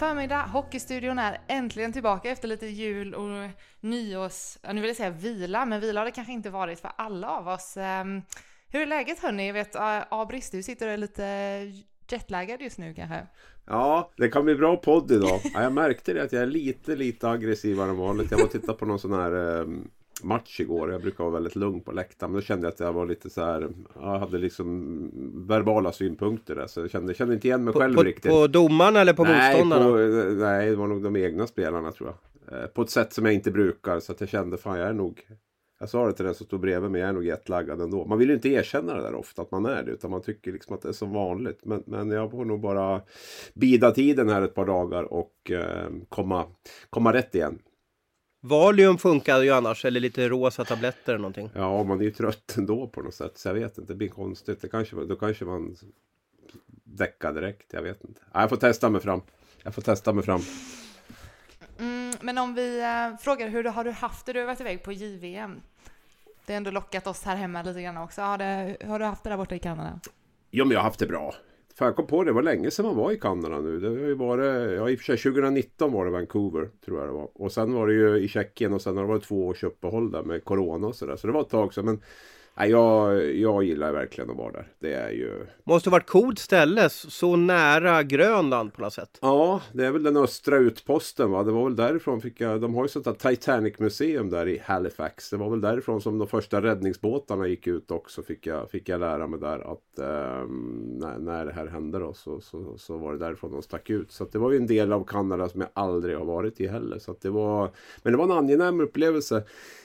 Förmiddag, Hockeystudion är äntligen tillbaka efter lite jul och nyårs, ja, nu vill jag säga vila, men vila har det kanske inte varit för alla av oss. Ehm, hur är läget hörni? Jag vet Abris, du sitter och är lite jetlaggad just nu kanske? Ja, det kan bli bra podd idag. Ja, jag märkte det att jag är lite, lite aggressivare än vanligt. Jag var och tittade på någon sån här um match igår. Jag brukar vara väldigt lugn på läktaren. Men då kände jag att jag var lite så här. Jag hade liksom verbala synpunkter där. Så jag kände, kände inte igen mig på, själv på, riktigt. På domaren eller på nej, motståndarna? På, nej, det var nog de egna spelarna tror jag. Eh, på ett sätt som jag inte brukar. Så att jag kände fan jag är nog jag sa det till den som stod bredvid mig, jag är nog jetlaggad ändå. Man vill ju inte erkänna det där ofta att man är det. Utan man tycker liksom att det är som vanligt. Men, men jag får nog bara bida tiden här ett par dagar och eh, komma, komma rätt igen. Valium funkar ju annars, eller lite rosa tabletter eller någonting. Ja, man är ju trött ändå på något sätt. Så jag vet inte, det blir konstigt. Det kanske, då kanske man däckar direkt, jag vet inte. jag får testa mig fram. Jag får testa mig fram. Mm, men om vi äh, frågar hur har du haft det? Du har varit iväg på JVM. Det har ändå lockat oss här hemma lite grann också. Har, det, har du haft det där borta i Kanada? Jo, men jag har haft det bra. För jag kom på det, det var länge sedan man var i Kanada nu. Det har ju varit, ja i och för sig 2019 var det Vancouver tror jag det var. Och sen var det ju i Tjeckien och sen har det varit två års uppehåll där med Corona och sådär. Så det var ett tag sedan. Men jag, jag gillar verkligen att vara där. Det är ju... Måste varit coolt ställe, så nära Grönland på något sätt. Ja, det är väl den östra utposten va. Det var väl därifrån fick jag... De har ju sånt där Titanic-museum där i Halifax. Det var väl därifrån som de första räddningsbåtarna gick ut också. Fick jag, fick jag lära mig där att um, när, när det här hände då så, så, så var det därifrån de stack ut. Så det var ju en del av Kanada som jag aldrig har varit i heller. Så det var... Men det var en angenäm upplevelse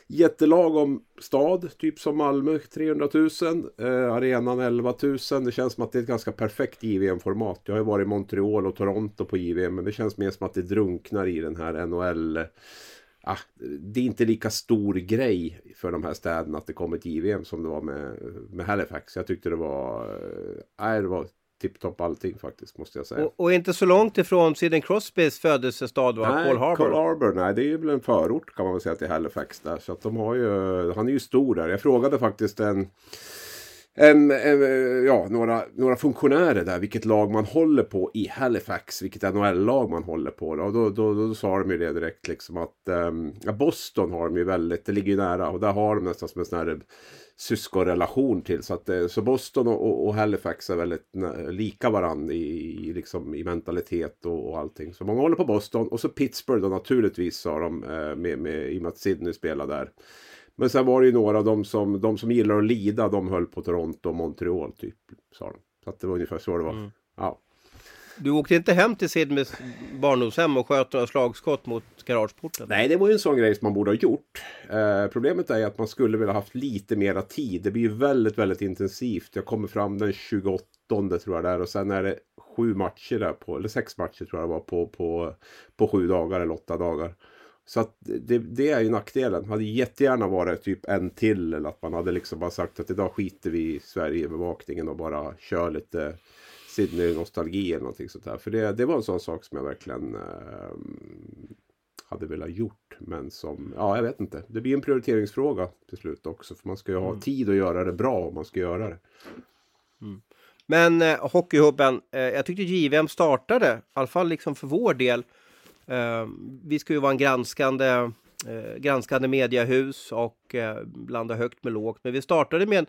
jättelagom stad, typ som Malmö 300 000. Eh, arenan 11 000. Det känns som att det är ett ganska perfekt JVM-format. Jag har ju varit i Montreal och Toronto på JVM men det känns mer som att det drunknar i den här NHL ah, det är inte lika stor grej för de här städerna att det kommer ett JVM som det var med, med Halifax. Jag tyckte det var, eh, det var tipptopp allting faktiskt måste jag säga. Och, och, inte så långt ifrån Sidney Crosbys födelsestad va? Nej, Paul Harbour. Paul Harbour, nej det är ju väl en förort kan man väl säga till Halifax där. Så att de har ju, han är ju stor där. Jag frågade faktiskt en en, en, ja, några, några funktionärer där, vilket lag man håller på i Halifax, vilket NHL-lag man håller på. Och då, då, då, då sa de ju det direkt liksom att um, Boston har de ju väldigt, det ligger ju nära och där har de nästan som en sån här syskonrelation till. Så, att, eh, så Boston och, och Halifax är väldigt lika varandra i, liksom, i mentalitet och, och allting. Så många håller på Boston och så Pittsburgh då naturligtvis sa de eh, med, med, i och med att Sydney spelar där. Men sen var det ju några av dem som, de som gillar att lida, de höll på Toronto och Montreal typ. Sa de. Så att det var ungefär så det var. Mm. Ja. Du åkte inte hem till Sidneys barndomshem och sköt några slagskott mot garageporten? Nej, det var ju en sån grej som man borde ha gjort. Eh, problemet är att man skulle vilja haft lite mera tid. Det blir ju väldigt, väldigt intensivt. Jag kommer fram den 28 tror jag där och sen är det sju matcher där på, eller sex matcher tror jag det var på, på, på sju dagar eller åtta dagar. Så att det, det är ju nackdelen. Det hade jättegärna varit typ en till eller att man hade liksom bara sagt att idag skiter vi i Sverigebevakningen och bara kör lite Sydney-nostalgi eller någonting sånt där. För det, det var en sån sak som jag verkligen eh, hade velat gjort. Men som, ja jag vet inte. Det blir en prioriteringsfråga till slut också. För man ska ju ha mm. tid att göra det bra om man ska göra det. Mm. Men eh, Hockeyhubben, eh, jag tyckte JVM startade, i alla fall liksom för vår del. Eh, vi ska ju vara en granskande, eh, granskande mediehus och eh, blanda högt med lågt. Men vi startade med en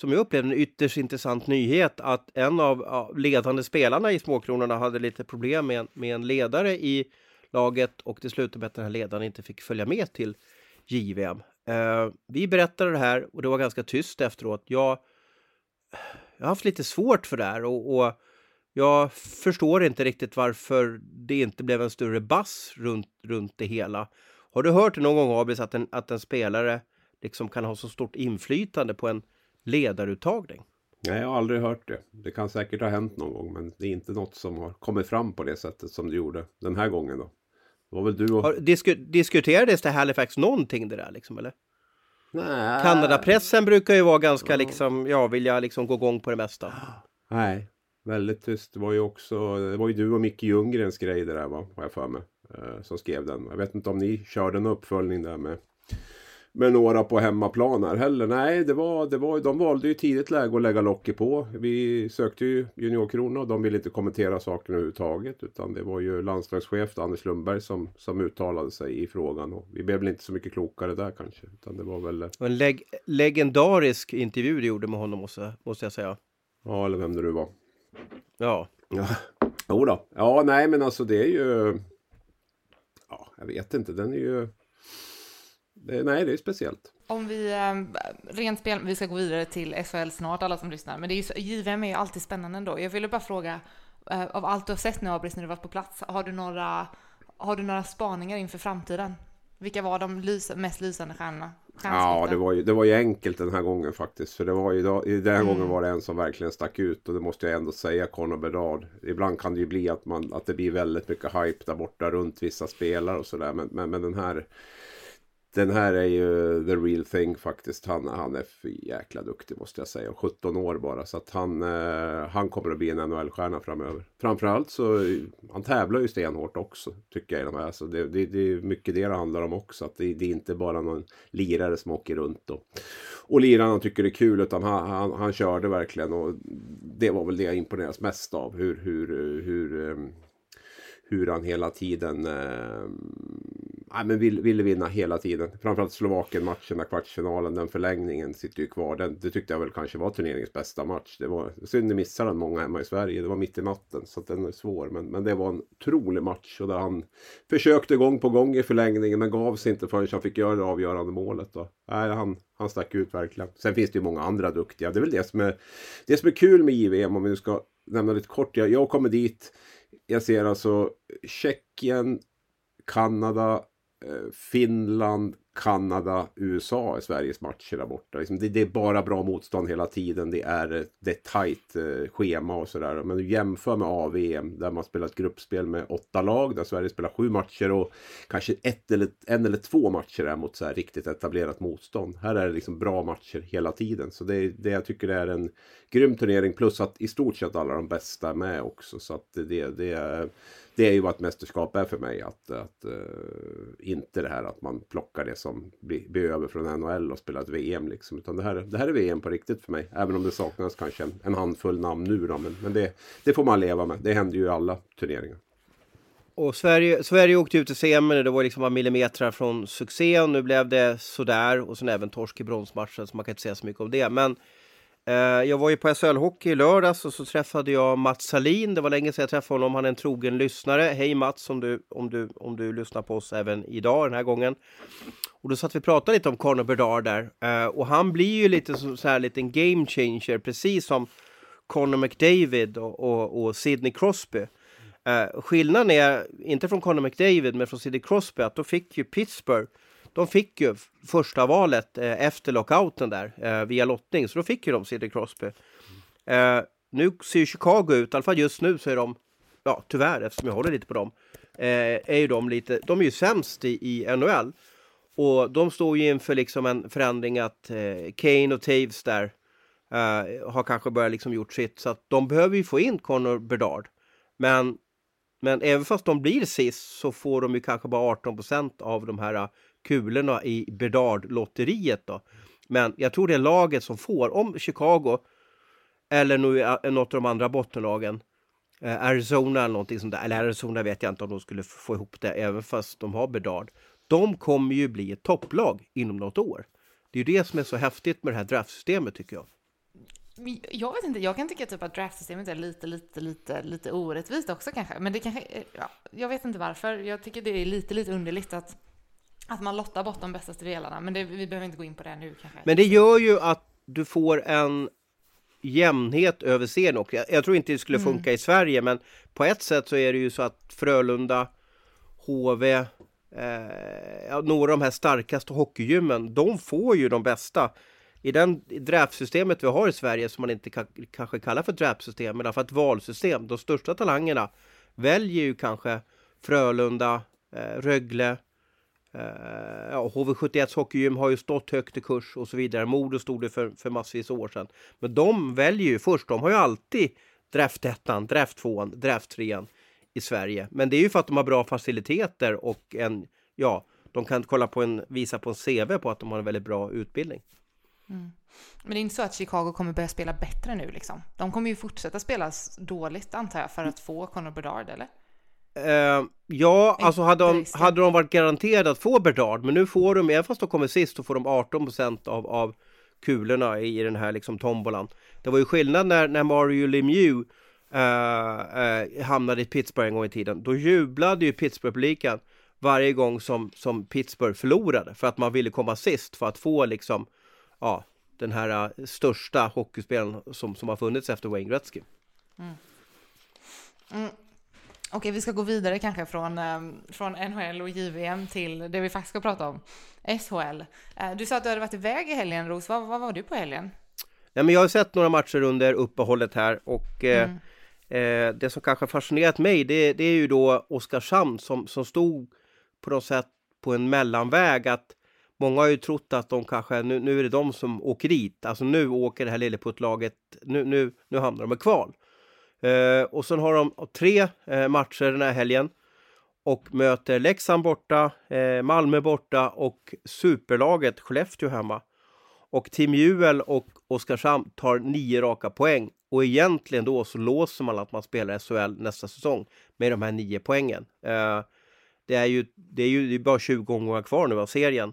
som jag upplevde en ytterst intressant nyhet att en av ledande spelarna i Småkronorna hade lite problem med, med en ledare i laget och det slutade med att den här ledaren inte fick följa med till JVM. Eh, vi berättade det här och det var ganska tyst efteråt. Jag, jag har haft lite svårt för det här och, och jag förstår inte riktigt varför det inte blev en större bass runt, runt det hela. Har du hört någon gång Abis att en, att en spelare liksom kan ha så stort inflytande på en ledaruttagning? Nej, jag har aldrig hört det. Det kan säkert ha hänt någon gång, men det är inte något som har kommit fram på det sättet som det gjorde den här gången då. Det var väl du och... Har, disku, diskuterades det Halifax någonting det där liksom eller? Nej. Kanadapressen brukar ju vara ganska liksom, ja, vilja liksom gå igång på det mesta. Nej, väldigt tyst. Det var ju också, det var ju du och Micke Ljunggrens grej det där va, har jag för mig. Eh, som skrev den. Jag vet inte om ni körde en uppföljning där med med några på hemmaplan här heller. Nej, det var, det var, de valde ju tidigt läge att lägga locket på. Vi sökte ju juniorkrona och de ville inte kommentera saken överhuvudtaget. Utan det var ju landslagschef Anders Lundberg som, som uttalade sig i frågan. Och vi blev väl inte så mycket klokare där kanske. Utan det var väl... En leg legendarisk intervju du gjorde med honom måste, måste jag säga. Ja, eller vem det nu var. Ja. Ja, jo då. Ja, nej men alltså det är ju... Ja, jag vet inte. Den är ju... Det, nej, det är speciellt. Om vi, eh, rent spel, vi ska gå vidare till SHL snart, alla som lyssnar, men det är ju, JVM är ju alltid spännande ändå. Jag ville bara fråga, eh, av allt du har sett nu Abris när du varit på plats, har du några, har du några spaningar inför framtiden? Vilka var de lys, mest lysande stjärnorna? Ja, det var, ju, det var ju enkelt den här gången faktiskt. För det var ju, den här Mm. gången var det en som verkligen stack ut. Och det måste jag ändå säga, Conor Bedard. Ibland kan det ju bli att, man, att det blir väldigt mycket hype där borta runt vissa spelare och sådär. Men, men, men den här... Den här är ju the real thing faktiskt. Han, han är för jäkla duktig måste jag säga. Och 17 år bara. Så att han, eh, han kommer att bli en NHL-stjärna framöver. Framförallt så han tävlar ju stenhårt också. Tycker jag. i de här. Så det, det, det är mycket det det handlar om också. Att det, det är inte bara någon lirare som åker runt och, och lirarna tycker det är kul. Utan han, han, han körde verkligen. Och det var väl det jag imponeras mest av. Hur, hur, hur, eh, hur han hela tiden eh, men vill, ville vinna hela tiden. Framförallt Slovakien-matchen, kvartsfinalen, den förlängningen sitter ju kvar. Den, det tyckte jag väl kanske var turneringens bästa match. Det var synd ni missade den många hemma i Sverige. Det var mitt i natten så att den är svår. Men, men det var en otrolig match och där han försökte gång på gång i förlängningen men gav sig inte förrän han fick göra det avgörande målet. Då. Nej, han, han stack ut verkligen. Sen finns det ju många andra duktiga. Det är väl det som är, det som är kul med JVM om vi nu ska nämna lite kort. Jag, jag kommer dit. Jag ser alltså Tjeckien, Kanada, eh, Finland, Kanada, USA är Sveriges matcher där borta. Liksom det, det är bara bra motstånd hela tiden. Det är, det är tajt eh, schema och sådär. Men du jämför med AVM där man spelar ett gruppspel med åtta lag. Där Sverige spelar sju matcher och kanske ett eller, en eller två matcher är mot så här riktigt etablerat motstånd. Här är det liksom bra matcher hela tiden. Så det är det jag tycker är en grym turnering. Plus att i stort sett alla de bästa är med också. Så att det, det, är, det är ju vad ett mästerskap är för mig. Att, att uh, inte det här att man plockar det som blir, blir över från NHL och spelar ett VM. Liksom. Utan det här, det här är VM på riktigt för mig. Även om det saknas kanske en, en handfull namn nu. Då, men men det, det får man leva med. Det händer ju i alla turneringar. Och Sverige, Sverige åkte ut i semin, det var liksom bara millimeter från succé och Nu blev det sådär och sen även torsk i bronsmatchen så man kan inte säga så mycket om det. Men Eh, jag var ju på SHL-hockey i lördags och så träffade jag Mats Salin. Det var länge sedan jag träffade honom. Han är en trogen lyssnare. Hej Mats om du, om du, om du lyssnar på oss även idag den här gången. Och då satt vi och pratade lite om Connor Bedard där. Eh, och han blir ju lite som så här liten game changer precis som Connor McDavid och, och, och Sidney Crosby. Eh, skillnaden är, inte från Connor McDavid, men från Sidney Crosby, att då fick ju Pittsburgh, de fick ju första valet eh, efter lockouten där, eh, via lottning, så då fick ju de Sidney Crosby. Eh, nu ser ju Chicago ut, i alla fall just nu så är de, ja tyvärr eftersom jag håller lite på dem, eh, är ju de lite, de är ju sämst i, i NHL. Och de står ju inför liksom en förändring att eh, Kane och Taves där eh, har kanske börjat liksom gjort sitt, så att de behöver ju få in Conor Bedard. Men men även fast de blir sist så får de ju kanske bara 18% av de här eh, kulorna i Bedard-lotteriet då. Men jag tror det är laget som får, om Chicago eller nu är något av de andra bottenlagen, eh, Arizona eller någonting sånt där, eller Arizona vet jag inte om de skulle få ihop det även fast de har Bedard. De kommer ju bli ett topplag inom något år. Det är ju det som är så häftigt med det här draftsystemet tycker jag. Jag vet inte, jag kan tycka typ att draftsystemet är lite, lite, lite, lite orättvist också kanske. Men det kanske, eh, ja, jag vet inte varför. Jag tycker det är lite, lite underligt att, att man lottar bort de bästa delarna. Men det, vi behöver inte gå in på det nu kanske. Men det gör ju att du får en jämnhet över serien och jag, jag tror inte det skulle funka i Sverige men på ett sätt så är det ju så att Frölunda, HV, eh, några av de här starkaste hockeygymmen, de får ju de bästa. I den draftsystemet vi har i Sverige, som man inte ka kanske kallar för draftsystem, men för ett valsystem, de största talangerna väljer ju kanske Frölunda, eh, Rögle, Eh, ja, HV71 hockeygym har ju stått högt i kurs och så vidare. Modo stod det för, för massvis år sedan. Men de väljer ju först, de har ju alltid draftettan, drafttvåan, drafttrean i Sverige. Men det är ju för att de har bra faciliteter och en, ja, de kan kolla på en, visa på en CV på att de har en väldigt bra utbildning. Mm. Men det är inte så att Chicago kommer börja spela bättre nu liksom? De kommer ju fortsätta spela dåligt antar jag för att få Connor Bedard, eller? Uh, ja, alltså hade de, hade de varit garanterade att få Bedard, men nu får de, även fast de kommer sist, så får de 18 av, av kulorna i den här liksom tombolan. Det var ju skillnad när, när Mario Lemieux uh, uh, hamnade i Pittsburgh en gång i tiden. Då jublade ju Pittsburgh-publiken varje gång som, som Pittsburgh förlorade för att man ville komma sist för att få liksom ja, den här uh, största hockeyspelaren som, som har funnits efter Wayne Gretzky. Mm. Mm. Okej, vi ska gå vidare kanske från, um, från NHL och JVM till det vi faktiskt ska prata om, SHL. Uh, du sa att du hade varit iväg i helgen, Ros. Vad, vad var du på helgen? Nej, men jag har sett några matcher under uppehållet här och eh, mm. eh, det som kanske fascinerat mig det, det, är ju då Oskarshamn som, som stod på något sätt på en mellanväg att Många har ju trott att de kanske, nu, nu är det de som åker dit, alltså nu åker det här Lilleputtlaget, nu, nu, nu hamnar de i kval. Eh, och sen har de tre eh, matcher den här helgen och möter Leksand borta, eh, Malmö borta och superlaget Skellefteå hemma. Och Team Juel och Oskarshamn tar nio raka poäng och egentligen då så låser man att man spelar SHL nästa säsong med de här nio poängen. Eh, det är ju, det är ju det är bara 20 omgångar kvar nu av serien.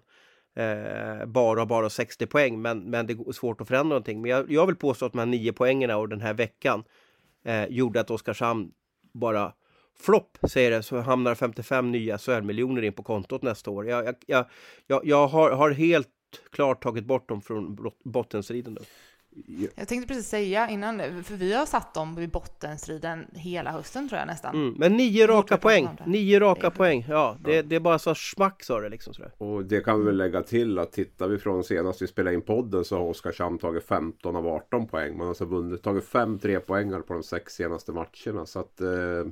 Eh, bara bara 60 poäng, men, men det är svårt att förändra någonting. Men jag, jag vill påstå att de här nio poängen och den här veckan eh, gjorde att Oskarshamn bara flopp, säger det, så hamnar 55 nya SHL-miljoner in på kontot nästa år. Jag, jag, jag, jag har, har, helt klart tagit bort dem från bottenstriden. Då. Jag tänkte precis säga innan, för vi har satt dem i bottenstriden hela hösten tror jag nästan. Mm, men nio raka poäng, nio raka poäng, ja det, det är bara så smack sa det liksom sådär. Och det kan vi väl lägga till att tittar vi från senast vi spelade in podden så har Oskarshamn tagit 15 av 18 poäng. Man har alltså vunnit, tagit 5 tre poängar på de sex senaste matcherna så att eh,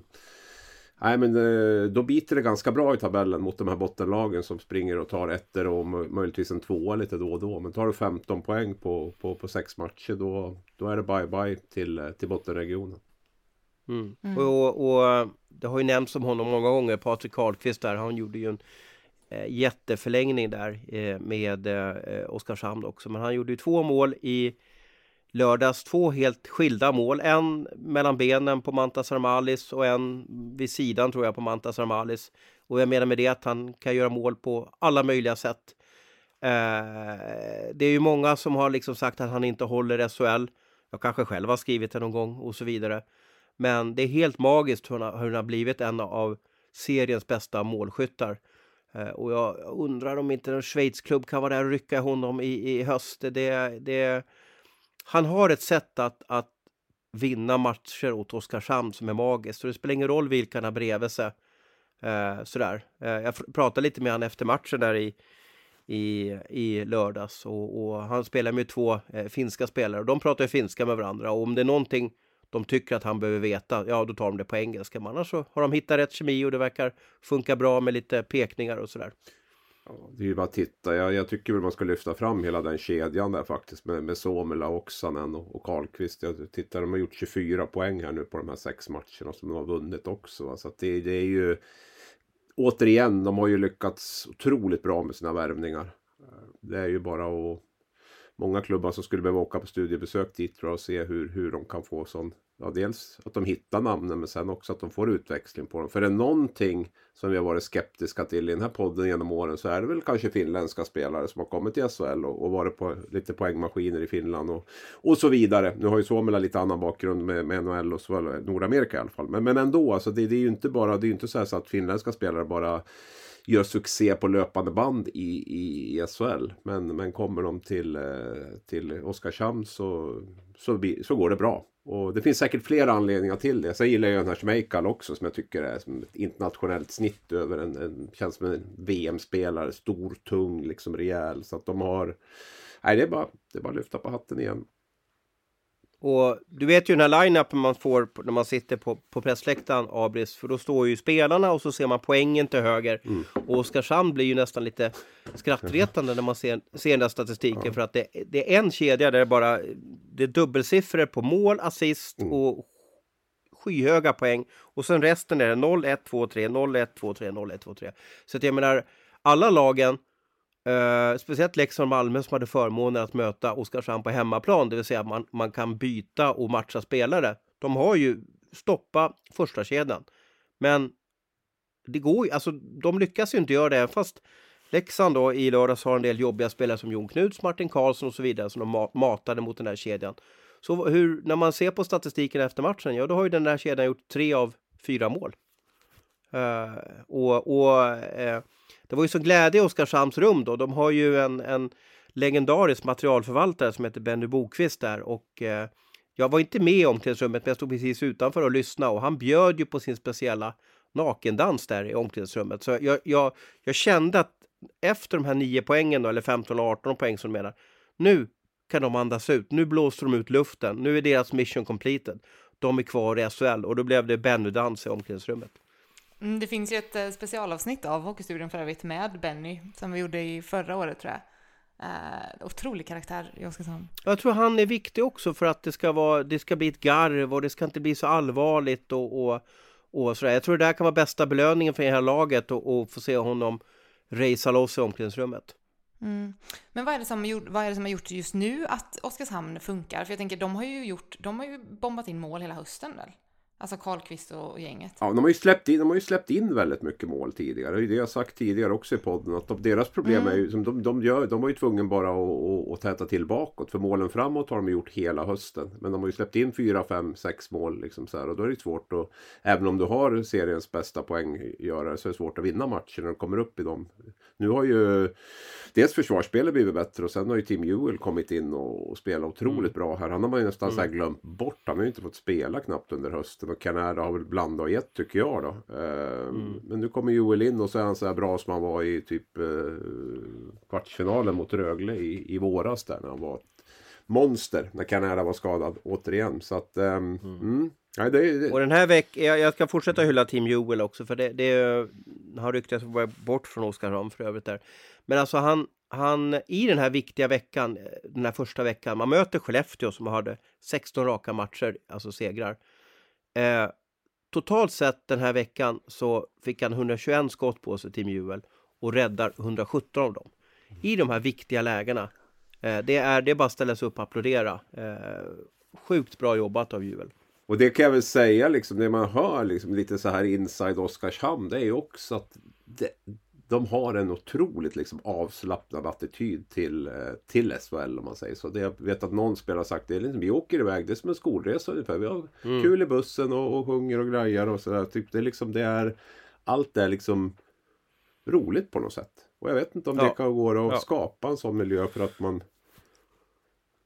Nej men eh, då biter det ganska bra i tabellen mot de här bottenlagen som springer och tar ettor och möjligtvis en tvåa lite då och då. Men tar du 15 poäng på, på, på sex matcher då, då är det bye bye till, eh, till bottenregionen. Mm. Mm. Och, och, det har ju nämnts om honom många gånger, Patrik Karlqvist där, han gjorde ju en eh, jätteförlängning där eh, med eh, Oskarshamn också. Men han gjorde ju två mål i lördags två helt skilda mål. En mellan benen på Mantas Armalis och en vid sidan tror jag på Mantas Armalis. Och jag menar med det att han kan göra mål på alla möjliga sätt. Eh, det är ju många som har liksom sagt att han inte håller SHL. Jag kanske själv har skrivit det någon gång och så vidare. Men det är helt magiskt hur han, hur han har blivit en av seriens bästa målskyttar. Eh, och jag undrar om inte en Schweizklubb kan vara där och rycka honom i, i höst. Det, det, han har ett sätt att, att vinna matcher åt Oskarshamn som är magiskt. Så det spelar ingen roll vilka han har bredvid sig. Eh, sådär. Eh, jag pratade lite med honom efter matchen där i, i, i lördags. Och, och han spelar med två eh, finska spelare. Och de pratar ju finska med varandra. Och om det är någonting de tycker att han behöver veta, ja då tar de det på engelska. Men annars så har de hittat rätt kemi och det verkar funka bra med lite pekningar och sådär. Ja, det är ju bara att titta. Jag, jag tycker väl man ska lyfta fram hela den kedjan där faktiskt. Med, med Somela, Oksanen och, och Karlqvist. Jag tittar, de har gjort 24 poäng här nu på de här sex matcherna som de har vunnit också. Så att det, det är ju... Återigen, de har ju lyckats otroligt bra med sina värvningar. Det är ju bara att... Många klubbar som skulle behöva åka på studiebesök dit tror jag och se hur, hur de kan få sån ja, dels att de hittar namnen men sen också att de får utväxling på dem. För är det någonting som vi har varit skeptiska till i den här podden genom åren så är det väl kanske finländska spelare som har kommit till SHL och, och varit på lite poängmaskiner i Finland och, och så vidare. Nu har ju Suomela lite annan bakgrund med, med NHL och så, Nordamerika i alla fall. Men, men ändå, alltså det, det är ju inte bara, det är inte så, här så att finländska spelare bara gör succé på löpande band i, i, i SHL. Men, men kommer de till, eh, till Oskarshamn så, så, så går det bra och det finns säkert flera anledningar till det. Sen gillar jag den här Schmeichel också som jag tycker är som ett internationellt snitt över en, en känns som en VM-spelare. Stor, tung, liksom rejäl. Så att de har... Nej, det är bara, det är bara att lyfta på hatten igen. Och du vet ju den här line-upen man får när man sitter på, på pressläktaren, Abris, för då står ju spelarna och så ser man poängen till höger. Mm. Och Oskarshamn blir ju nästan lite skrattretande när man ser, ser den där statistiken ja. för att det, det, är en kedja där det bara det är dubbelsiffror på mål, assist mm. och skyhöga poäng. Och sen resten är det 0, 1, 2, 3, 0, 1, 2, 3, 0, 1, 2, 3. Så att jag menar, alla lagen Uh, speciellt Leksand och Malmö som hade förmånen att möta Oskarshamn på hemmaplan, det vill säga man, man kan byta och matcha spelare. De har ju stoppat första kedjan. Men det går ju, alltså de lyckas ju inte göra det, fast Leksand då i lördags har en del jobbiga spelare som Jon Knuts, Martin Karlsson och så vidare som de matade mot den här kedjan. Så hur, när man ser på statistiken efter matchen, ja då har ju den där kedjan gjort tre av fyra mål. Uh, och, och uh, det var ju så glädje i Oskarshamns rum då. De har ju en, en legendarisk materialförvaltare som heter Benny Bokvist där och eh, jag var inte med i omklädningsrummet men jag stod precis utanför och lyssnade och han bjöd ju på sin speciella nakendans där i omklädningsrummet. Så jag, jag, jag kände att efter de här nio poängen då, eller 15 och 18 poäng som de menar, nu kan de andas ut. Nu blåser de ut luften. Nu är deras mission completed. De är kvar i SHL och då blev det Benny-dans i omklädningsrummet. Mm, det finns ju ett eh, specialavsnitt av Hockeystudion för övrigt med Benny som vi gjorde i förra året tror jag. Uh, otrolig karaktär i Oskarshamn. Jag tror han är viktig också för att det ska, vara, det ska bli ett garv och det ska inte bli så allvarligt och, och, och sådär. Jag tror det där kan vara bästa belöningen för det här laget och, och få se honom racea loss i omklädningsrummet. Mm. Men vad är, det som gjort, vad är det som har gjort just nu att Oskarshamn funkar? För jag tänker, de har ju gjort, de har ju bombat in mål hela hösten väl? Alltså Karlqvist och gänget. Ja, de har, ju släppt in, de har ju släppt in väldigt mycket mål tidigare. Det är det jag sagt tidigare också i podden. Att deras problem mm. är ju, som de, de, gör, de var ju tvungna bara att, att, täta till bakåt. För målen framåt har de gjort hela hösten. Men de har ju släppt in fyra, fem, sex mål. Liksom så här, och då är det svårt att, även om du har seriens bästa poänggörare så är det svårt att vinna matcher när de kommer upp i dem. Nu har ju dels försvarsspelet blivit bättre och sen har ju Tim Ewell kommit in och, och spelat otroligt mm. bra här. Han har man ju nästan mm. så glömt bort. Han har ju inte fått spela knappt under hösten och Canada har väl blandat och gett tycker jag då. Eh, mm. Men nu kommer Ewell in och så är han så här bra som han var i typ eh, kvartsfinalen mot Rögle i, i våras där när han var ett monster när Canada var skadad återigen. Så att eh, mm. Nej, det, det... Och den här veckan, jag, jag, ska fortsätta hylla Team Joel också för det, det har ryktats bort från Oskarshamn för övrigt där. Men alltså han, han, i den här viktiga veckan, den här första veckan, man möter Skellefteå som hade 16 raka matcher, alltså segrar. Eh, totalt sett den här veckan så fick han 121 skott på sig, Tim Juel, och räddar 117 av dem. I de här viktiga lägena. Eh, det, är, det är bara att ställa sig upp och applådera. Eh, sjukt bra jobbat av Juel. Och det kan jag väl säga, liksom, det man hör liksom, lite så här inside Oskarshamn, det är ju också att det, de har en otroligt liksom avslappnad attityd till, eh, till SHL om man säger så. Det jag vet att någon spelare har sagt det, liksom, vi åker iväg, det är som en skolresa ungefär. Vi har mm. kul i bussen och, och sjunger och grejar och sådär. Typ, det är liksom, det är, allt är liksom roligt på något sätt. Och jag vet inte om ja. det kan gå att ja. skapa en sån miljö för att man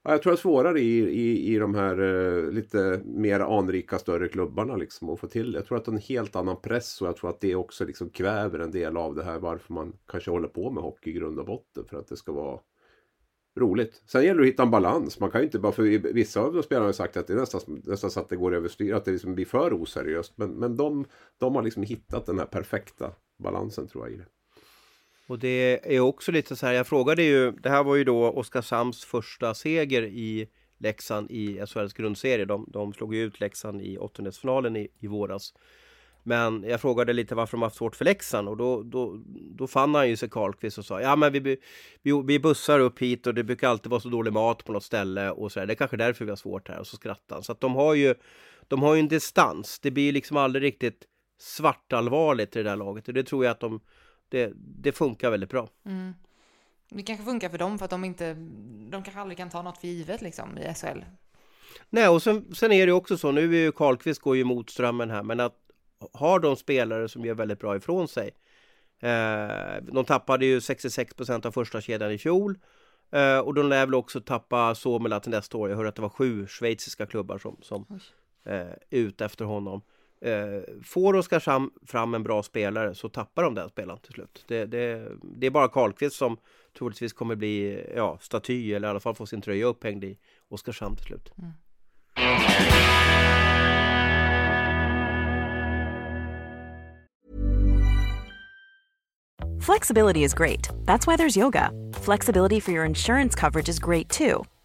jag tror det är svårare i, i, i de här uh, lite mer anrika större klubbarna liksom att få till det. Jag tror att det är en helt annan press och jag tror att det också liksom kväver en del av det här varför man kanske håller på med hockey i grund och botten för att det ska vara roligt. Sen gäller det att hitta en balans. Man kan ju inte bara, för vissa av de spelarna har sagt att det är nästan, nästan så att det går överstyr, att det liksom blir för oseriöst. Men, men de, de har liksom hittat den här perfekta balansen tror jag i det. Och det är också lite så här, jag frågade ju, det här var ju då Oskarshamns första seger i Leksand i SHLs grundserie. De, de slog ju ut Leksand i åttondelsfinalen i, i våras. Men jag frågade lite varför de haft svårt för Leksand och då, då, då fann han ju sig Karlqvist och sa ja men vi, vi, vi bussar upp hit och det brukar alltid vara så dålig mat på något ställe och så där. Det är kanske därför vi har svårt här och så skrattar han. Så att de har ju de har ju en distans. Det blir liksom aldrig riktigt svartallvarligt i det där laget och det tror jag att de det, det funkar väldigt bra. Mm. Det kanske funkar för dem för att de inte, de kanske aldrig kan ta något för givet liksom i SHL. Nej, och sen, sen är det också så, nu är ju Karlqvist går ju mot strömmen här, men att har de spelare som gör väldigt bra ifrån sig. Eh, de tappade ju 66 procent av första kedjan i fjol. Eh, och de lär väl också tappa Somela till nästa år. Jag hörde att det var sju schweiziska klubbar som, som eh, ute efter honom. Eh, får Oskarshamn fram en bra spelare så tappar de den spelaren till slut. Det, det, det är bara Karlqvist som troligtvis kommer bli ja, staty eller i alla fall få sin tröja upphängd i Oskarshamn till slut. Mm. Flexibility is great. That's why there's yoga. Flexibility for your insurance coverage is great too.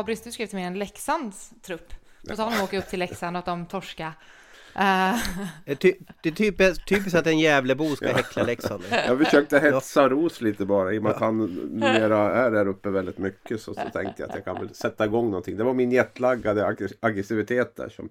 Abris, du skrev till mig en Leksands trupp. På tal om att åka upp till Leksand och att de torska. Ty, det är typiskt, typiskt att en Gävlebo ska häckla Leksand. Jag försökte hetsa Ros lite bara i och med att han numera är där uppe väldigt mycket. Så, så tänkte jag att jag kan väl sätta igång någonting. Det var min jetlaggade aggressivitet där som,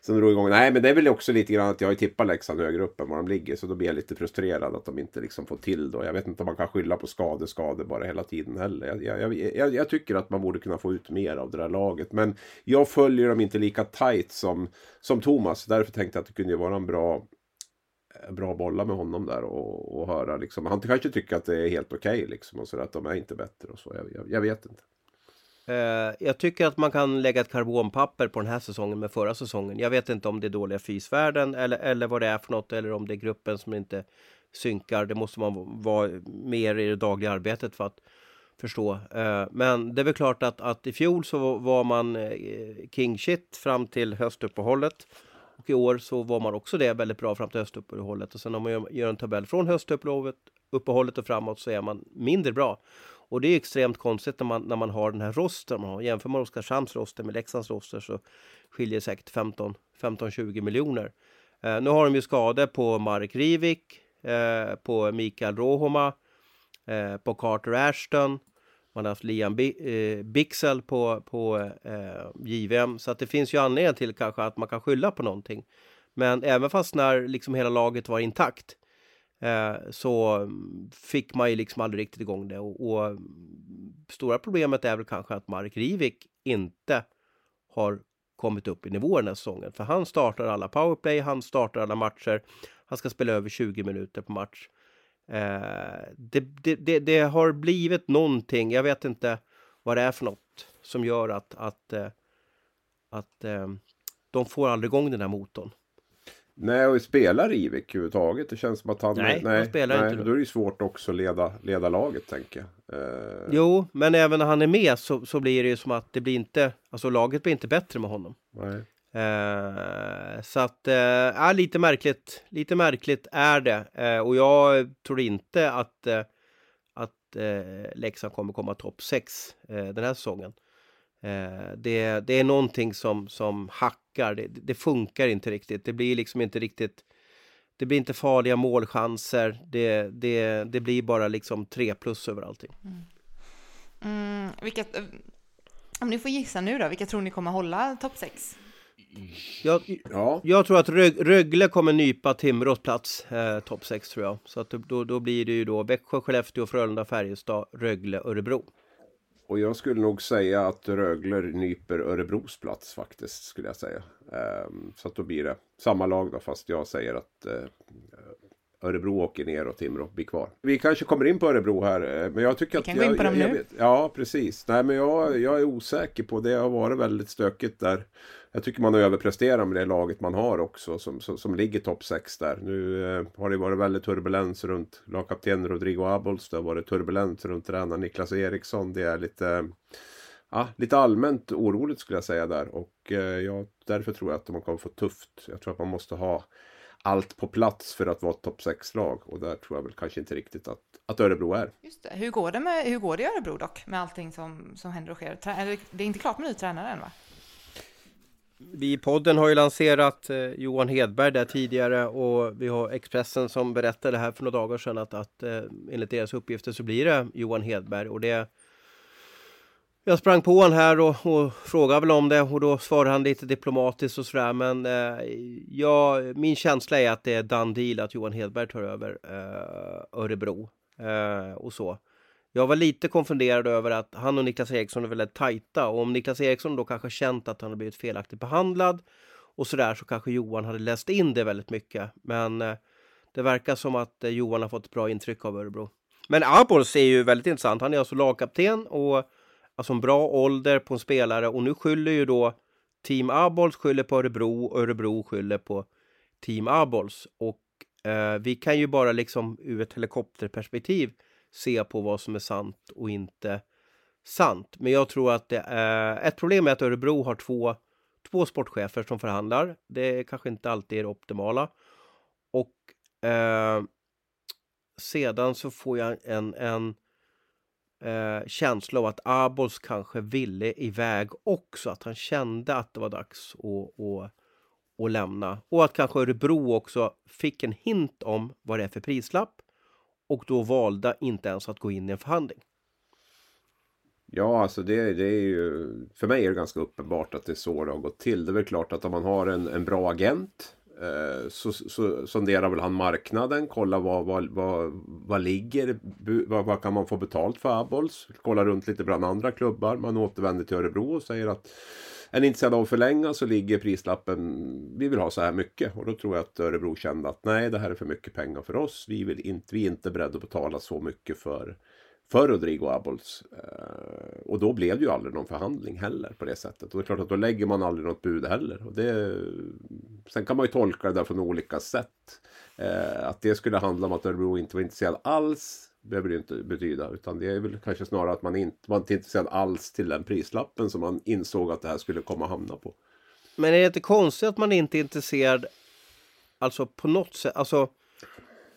som drog igång. Nej men det är väl också lite grann att jag har tippat Leksand högre upp än var de ligger. Så då blir jag lite frustrerad att de inte liksom får till då. Jag vet inte om man kan skylla på skador, skador bara hela tiden heller. Jag, jag, jag, jag, tycker att man borde kunna få ut mer av det där laget. Men jag följer dem inte lika tight som, som Thomas. Därför tänkte att det kunde vara en bra eh, bra bolla med honom där och, och höra liksom. Han kanske tycker att det är helt okej okay, liksom och så att de är inte bättre och så. Jag, jag, jag vet inte. Eh, jag tycker att man kan lägga ett karbonpapper på den här säsongen med förra säsongen. Jag vet inte om det är dåliga fysvärden eller, eller vad det är för något eller om det är gruppen som inte synkar. Det måste man vara mer i det dagliga arbetet för att förstå. Eh, men det är väl klart att, att i fjol så var man king shit fram till höstuppehållet. Och i år så var man också det väldigt bra fram till höstuppehållet. Och sen om man gör en tabell från höstuppehållet och framåt så är man mindre bra. Och det är extremt konstigt när man, när man har den här rosten. Man har, jämför man Oskarshamns roster med Leksands roster så skiljer det säkert 15-20 miljoner. Eh, nu har de ju skador på Marek Rivik, eh, på Mikael Rohoma, eh, på Carter Ashton. Man har haft Liam eh, Bixel på, på eh, JVM. Så att det finns ju anledning till kanske att man kan skylla på någonting. Men även fast när liksom hela laget var intakt eh, så mm, fick man ju liksom aldrig riktigt igång det. Och, och mm, stora problemet är väl kanske att Mark Rivik inte har kommit upp i nivå den här säsongen. För han startar alla powerplay, han startar alla matcher. Han ska spela över 20 minuter på match. Eh, det, det, det, det, har blivit någonting, jag vet inte vad det är för något som gör att, att, eh, att eh, de får aldrig igång den här motorn. Nej, och spelar Ivik överhuvudtaget? Det känns som att han... Nej, nej han spelar nej, inte. Då är det ju svårt också att leda, leda laget, tänker jag. Eh... Jo, men även när han är med så, så blir det ju som att det blir inte... Alltså laget blir inte bättre med honom. Nej. Eh, så att, eh, lite märkligt, lite märkligt är det. Eh, och jag tror inte att, eh, att eh, Leksand kommer komma topp 6 eh, den här säsongen. Eh, det, det är någonting som, som hackar, det, det, funkar inte riktigt. Det blir liksom inte riktigt det blir inte farliga målchanser. Det, det, det blir bara liksom tre plus över allting. Mm. Mm, vilket, eh, om ni får gissa nu då, vilka tror ni kommer hålla topp 6? Jag, ja. jag tror att Rög, Rögle kommer nypa Timrås plats, eh, topp 6 tror jag. Så att då, då blir det ju då Växjö, Skellefteå, Frölunda, Färjestad, Rögle, Örebro. Och jag skulle nog säga att Rögle nyper Örebros plats faktiskt, skulle jag säga. Um, så att då blir det samma lag då, fast jag säger att uh, Örebro åker ner och Timrå blir kvar. Vi kanske kommer in på Örebro här. Eh, men jag tycker vi kan att... gå in på jag, dem jag, nu. Vet, ja, precis. Nej, men jag, jag är osäker på det. Det har varit väldigt stökigt där. Jag tycker man överpresterar med det laget man har också som, som, som ligger topp 6 där. Nu eh, har det varit väldigt turbulens runt lagkapten Rodrigo Abols. Det har varit turbulens runt tränaren Niklas Eriksson. Det är lite, ja, lite allmänt oroligt skulle jag säga där. Och eh, ja, därför tror jag att man kommer få tufft. Jag tror att man måste ha allt på plats för att vara ett topp 6-lag. Och där tror jag väl kanske inte riktigt att, att Örebro är. Just det. Hur går det, med, hur går det i Örebro dock, med allting som, som händer och sker? Det är inte klart med ny tränare än va? Vi i podden har ju lanserat eh, Johan Hedberg där tidigare och vi har Expressen som berättade här för några dagar sedan att, att eh, enligt deras uppgifter så blir det Johan Hedberg och det jag sprang på honom här och, och frågade väl om det och då svarade han lite diplomatiskt och sådär men eh, ja, min känsla är att det är done deal att Johan Hedberg tar över eh, Örebro eh, och så. Jag var lite konfunderad över att han och Niklas Eriksson är väldigt tajta och om Niklas Eriksson då kanske känt att han har blivit felaktigt behandlad och sådär så kanske Johan hade läst in det väldigt mycket. Men eh, det verkar som att eh, Johan har fått ett bra intryck av Örebro. Men Abols är ju väldigt intressant. Han är alltså lagkapten och alltså en bra ålder på en spelare och nu skyller ju då Team Abols skyller på Örebro och Örebro skyller på Team Abols och eh, vi kan ju bara liksom ur ett helikopterperspektiv se på vad som är sant och inte sant. Men jag tror att det är ett problem är att Örebro har två, två sportchefer som förhandlar. Det är kanske inte alltid är det optimala. Och eh, sedan så får jag en, en eh, känsla av att Abols kanske ville iväg också. Att han kände att det var dags att, att, att lämna. Och att kanske Örebro också fick en hint om vad det är för prislapp och då valda inte ens att gå in i en förhandling. Ja, alltså det, det är ju... För mig är det ganska uppenbart att det är så det har gått till. Det är väl klart att om man har en, en bra agent Eh, så, så sonderar väl han marknaden, kollar vad, vad, vad, vad ligger, vad, vad kan man få betalt för Abols? Kollar runt lite bland andra klubbar. Man återvänder till Örebro och säger att är ni intresserade av att förlänga så ligger prislappen, vi vill ha så här mycket. Och då tror jag att Örebro kände att nej, det här är för mycket pengar för oss. Vi, vill inte, vi är inte beredda att betala så mycket för, för Rodrigo Abols. Eh, och då blev det ju aldrig någon förhandling heller på det sättet. Och det är klart att då lägger man aldrig något bud heller. Och det, sen kan man ju tolka det där från olika sätt. Eh, att det skulle handla om att Örebro inte var intresserad alls behöver det inte betyda. Utan det är väl kanske snarare att man inte var inte intresserad alls till den prislappen som man insåg att det här skulle komma hamna på. Men är det inte konstigt att man inte är intresserad alltså på något sätt? Alltså,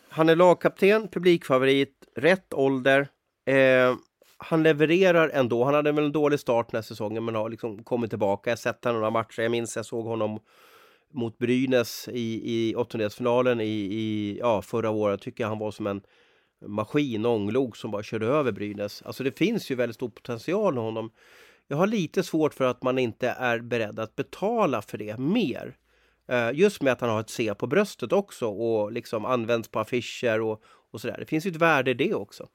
han är lagkapten, publikfavorit, rätt ålder. Eh, han levererar ändå. Han hade väl en dålig start den här säsongen men har liksom kommit tillbaka. Jag har sett honom några matcher. Jag minns jag såg honom mot Brynäs i, i åttondelsfinalen i, i ja, förra året. Tycker jag han var som en maskin, ånglok som bara körde över Brynäs. Alltså det finns ju väldigt stor potential i honom. Jag har lite svårt för att man inte är beredd att betala för det mer. Eh, just med att han har ett C på bröstet också och liksom används på affischer och, och sådär. Det finns ju ett värde i det också.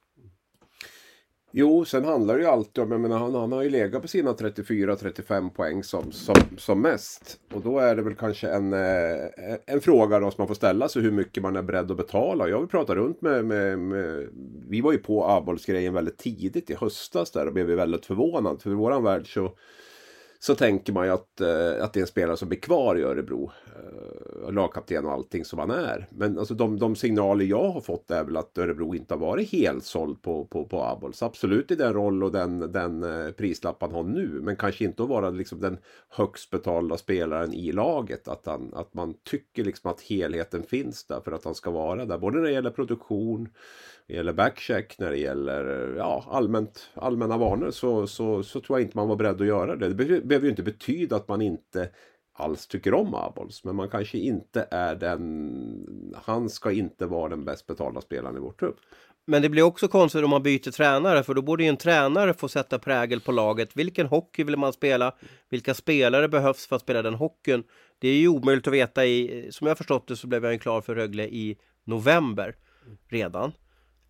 Jo, sen handlar det ju alltid om, jag menar, han, han har ju legat på sina 34-35 poäng som, som, som mest. Och då är det väl kanske en, eh, en fråga då som man får ställa sig hur mycket man är beredd att betala. Jag vill prata runt med, med, med vi var ju på Abols-grejen väldigt tidigt i höstas där och blev väldigt förvånad. För i våran värld så så tänker man ju att, eh, att det är en spelare som blir kvar i Örebro. Eh, lagkapten och allting som han är. Men alltså de, de signaler jag har fått är väl att Örebro inte har varit helt såld på, på, på Abols. Absolut i den roll och den, den eh, prislapp han har nu. Men kanske inte att vara liksom den högst betalda spelaren i laget. Att, han, att man tycker liksom att helheten finns där för att han ska vara där. Både när det gäller produktion det gäller backcheck, när det gäller ja, allmänt, allmänna vanor så, så, så tror jag inte man var beredd att göra det. Det behöver ju inte betyda att man inte alls tycker om Abols. Men man kanske inte är den... Han ska inte vara den bäst betalda spelaren i vår trupp. Men det blir också konstigt om man byter tränare för då borde ju en tränare få sätta prägel på laget. Vilken hockey vill man spela? Vilka spelare behövs för att spela den hockeyn? Det är ju omöjligt att veta i... Som jag förstått det så blev jag ju klar för Rögle i november redan.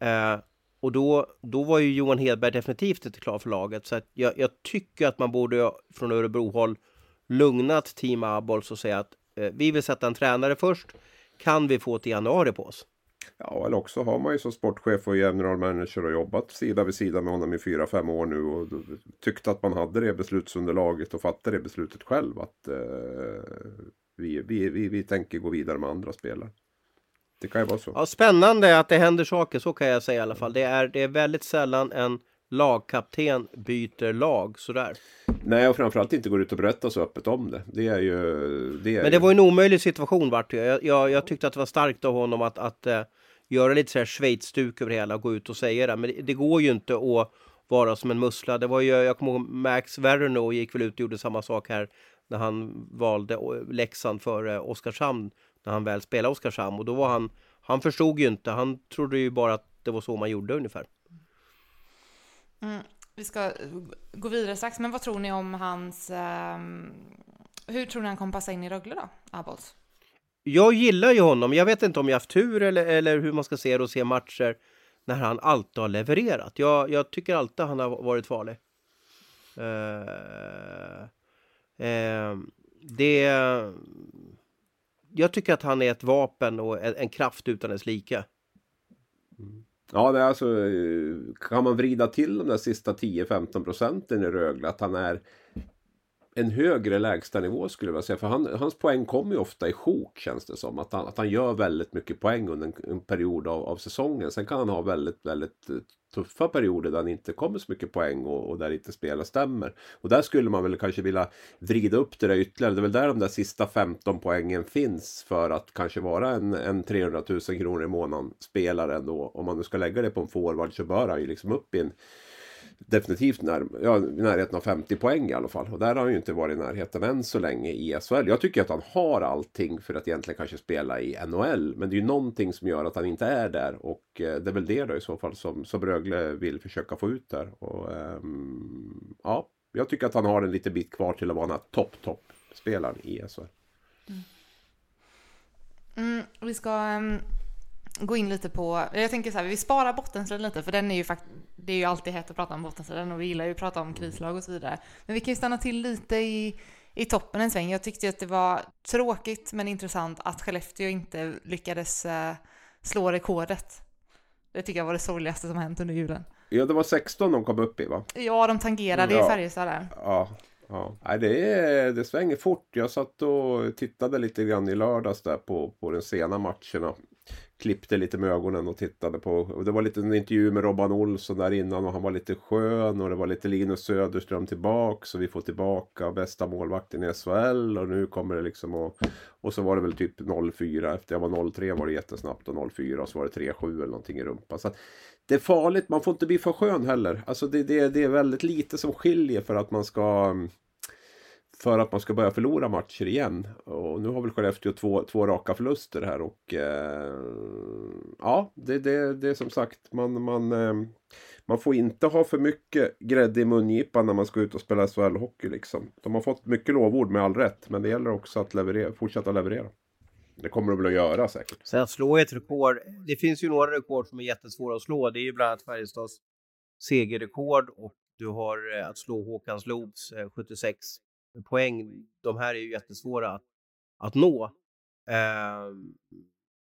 Eh, och då, då var ju Johan Hedberg definitivt inte klar för laget. Så jag, jag, tycker att man borde från Örebrohåll lugnat Team Abols och säga att eh, vi vill sätta en tränare först. Kan vi få till januari på oss? Ja, eller också har man ju som sportchef och general manager och jobbat sida vid sida med honom i fyra fem år nu och tyckte att man hade det beslutsunderlaget och fattade det beslutet själv att eh, vi, vi, vi, vi tänker gå vidare med andra spelare. Det kan ju vara så. Ja, spännande att det händer saker, så kan jag säga i alla fall. Det är, det är väldigt sällan en lagkapten byter lag sådär. Nej, och framförallt inte går ut och berättar så öppet om det. Det är ju... Det är Men det var en omöjlig situation vart. Jag, jag, jag tyckte att det var starkt av honom att, att uh, göra lite så här Schweiz-stuk över det hela och gå ut och säga det. Men det, det, går ju inte att vara som en mussla. Det var ju, jag kommer ihåg Max Verno gick väl ut och gjorde samma sak här när han valde Leksand före Oskarshamn när han väl spelade Oskarshamn och då var han han förstod ju inte, han trodde ju bara att det var så man gjorde ungefär. Mm, vi ska gå vidare strax, men vad tror ni om hans... Eh, hur tror ni han kommer passa in i Rögle då, Abols? Jag gillar ju honom. Jag vet inte om jag haft tur eller, eller hur man ska se det och se matcher när han alltid har levererat. Jag, jag tycker alltid han har varit farlig. Uh, uh, det... Jag tycker att han är ett vapen och en, en kraft utan dess like. Mm. Ja, det är alltså, eh, kan man vrida till de där sista 10-15 procenten i Rögle, att han är en högre lägstanivå skulle jag vilja säga. För han, hans poäng kommer ju ofta i sjok känns det som. Att han, att han gör väldigt mycket poäng under en, en period av, av, säsongen. Sen kan han ha väldigt, väldigt eh, tuffa perioder där han inte kommer så mycket poäng och, och där inte spelet stämmer. Och där skulle man väl kanske vilja vrida upp det där ytterligare. Det är väl där de där sista 15 poängen finns för att kanske vara en, en 300 000 kronor i månaden spelare ändå. Om man nu ska lägga det på en forward så bör han ju liksom upp i en definitivt när, ja, i närheten av 50 poäng i alla fall. Och där har han ju inte varit i närheten än så länge i SHL. Jag tycker att han har allting för att egentligen kanske spela i NHL. Men det är ju någonting som gör att han inte är där. Och eh, det är väl det då i så fall som, som Rögle vill försöka få ut där. Och, um, ja, jag tycker att han har en liten bit kvar till att vara den här topp-topp-spelaren i SHL. Mm. Mm, vi ska um gå in lite på, jag tänker så här, vi sparar bottenstriden lite för den är ju faktiskt, det är ju alltid hett att prata om bottenstriden och vi gillar ju att prata om krislag och så vidare. Men vi kan ju stanna till lite i, i toppen en sväng. Jag tyckte att det var tråkigt men intressant att Skellefteå inte lyckades uh, slå rekordet. Det tycker jag var det sorgligaste som hänt under julen. Ja, det var 16 de kom upp i va? Ja, de tangerade ja. i Färjestad där. Ja, Ja, Nej, det, är, det svänger fort. Jag satt och tittade lite grann i lördags där på, på den sena matcherna klippte lite med ögonen och tittade på. Och det var lite en intervju med Robban Olsson där innan och han var lite skön och det var lite Linus Söderström tillbaks och vi får tillbaka bästa målvakten i SHL och nu kommer det liksom och, och så var det väl typ 0-4 efter jag var 0-3 var det jättesnabbt och 0-4 och så var det 3-7 eller någonting i rumpan. Så det är farligt, man får inte bli för skön heller. Alltså det, det, det är väldigt lite som skiljer för att man ska för att man ska börja förlora matcher igen. Och nu har väl Skellefteå två, två raka förluster här och eh, ja, det, det, det är som sagt man, man, eh, man får inte ha för mycket grädde i mungipan när man ska ut och spela SHL-hockey liksom. De har fått mycket lovord med all rätt, men det gäller också att leverera, fortsätta leverera. Det kommer de väl att göra säkert. Sen att slå ett rekord, det finns ju några rekord som är jättesvåra att slå. Det är ju bland annat Färjestads segerrekord och du har eh, att slå Håkan Loobs eh, 76 poäng, de här är ju jättesvåra att, att nå. Eh,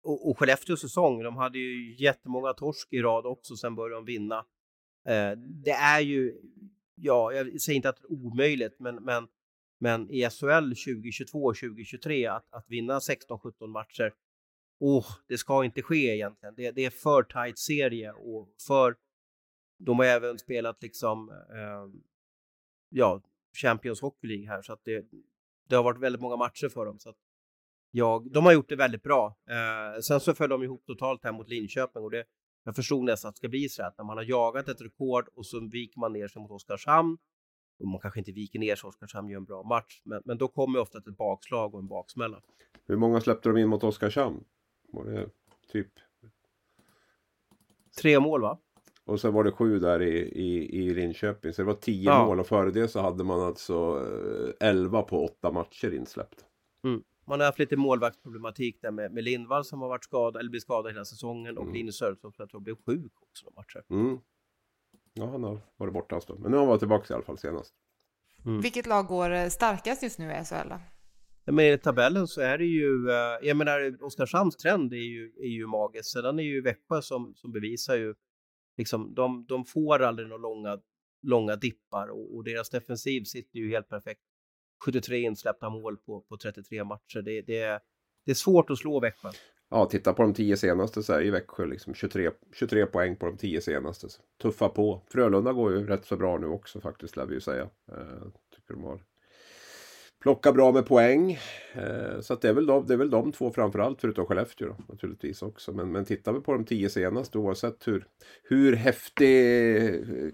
och, och Skellefteås säsong, de hade ju jättemånga torsk i rad också, sen började de vinna. Eh, det är ju, ja, jag säger inte att det är omöjligt, men, men, men i SHL 2022-2023 att, att vinna 16-17 matcher, oh, det ska inte ske egentligen. Det, det är för tight serie och för de har även spelat liksom, eh, ja, Champions Hockey League här så att det, det har varit väldigt många matcher för dem. Så att jag, de har gjort det väldigt bra. Eh, sen så föll de ihop totalt här mot Linköping och det, jag förstod nästan att det ska bli så att när man har jagat ett rekord och så viker man ner sig mot Oskarshamn och man kanske inte viker ner sig, Oskarshamn gör en bra match, men, men då kommer ofta ett bakslag och en baksmälla. Hur många släppte de in mot Oskarshamn? Var det typ? Tre mål va? Och sen var det sju där i, i, i Linköping. Så det var tio ja. mål och före det så hade man alltså eh, elva på åtta matcher insläppt. Mm. Man har haft lite målvaktsproblematik där med, med Lindvall som har varit skadad eller blivit skadad hela säsongen och mm. Linus Söderström som jag tror blev sjuk också några matcher. Mm. Ja, han har varit borta en stund. Men nu har han varit tillbaka i alla fall senast. Mm. Vilket lag går eh, starkast just nu i SHL? Men i tabellen så är det ju, eh, jag menar Oskarshamns trend är ju, är ju magisk. Sedan är ju Växjö som, som bevisar ju liksom, de, de får aldrig några långa, långa dippar och, och, deras defensiv sitter ju helt perfekt. 73 insläppta mål på, på 33 matcher. Det, det, det är svårt att slå Växjö. Ja, titta på de tio senaste så är ju Växjö liksom 23, 23 poäng på de tio senaste. Så tuffa på. Frölunda går ju rätt så bra nu också faktiskt, lär vi ju säga. Eh, tycker de har plocka bra med poäng. Eh, så att det, är väl de, det är väl de två framförallt, förutom Skellefteå då, naturligtvis också. Men, men tittar vi på de tio senaste, oavsett hur, hur häftig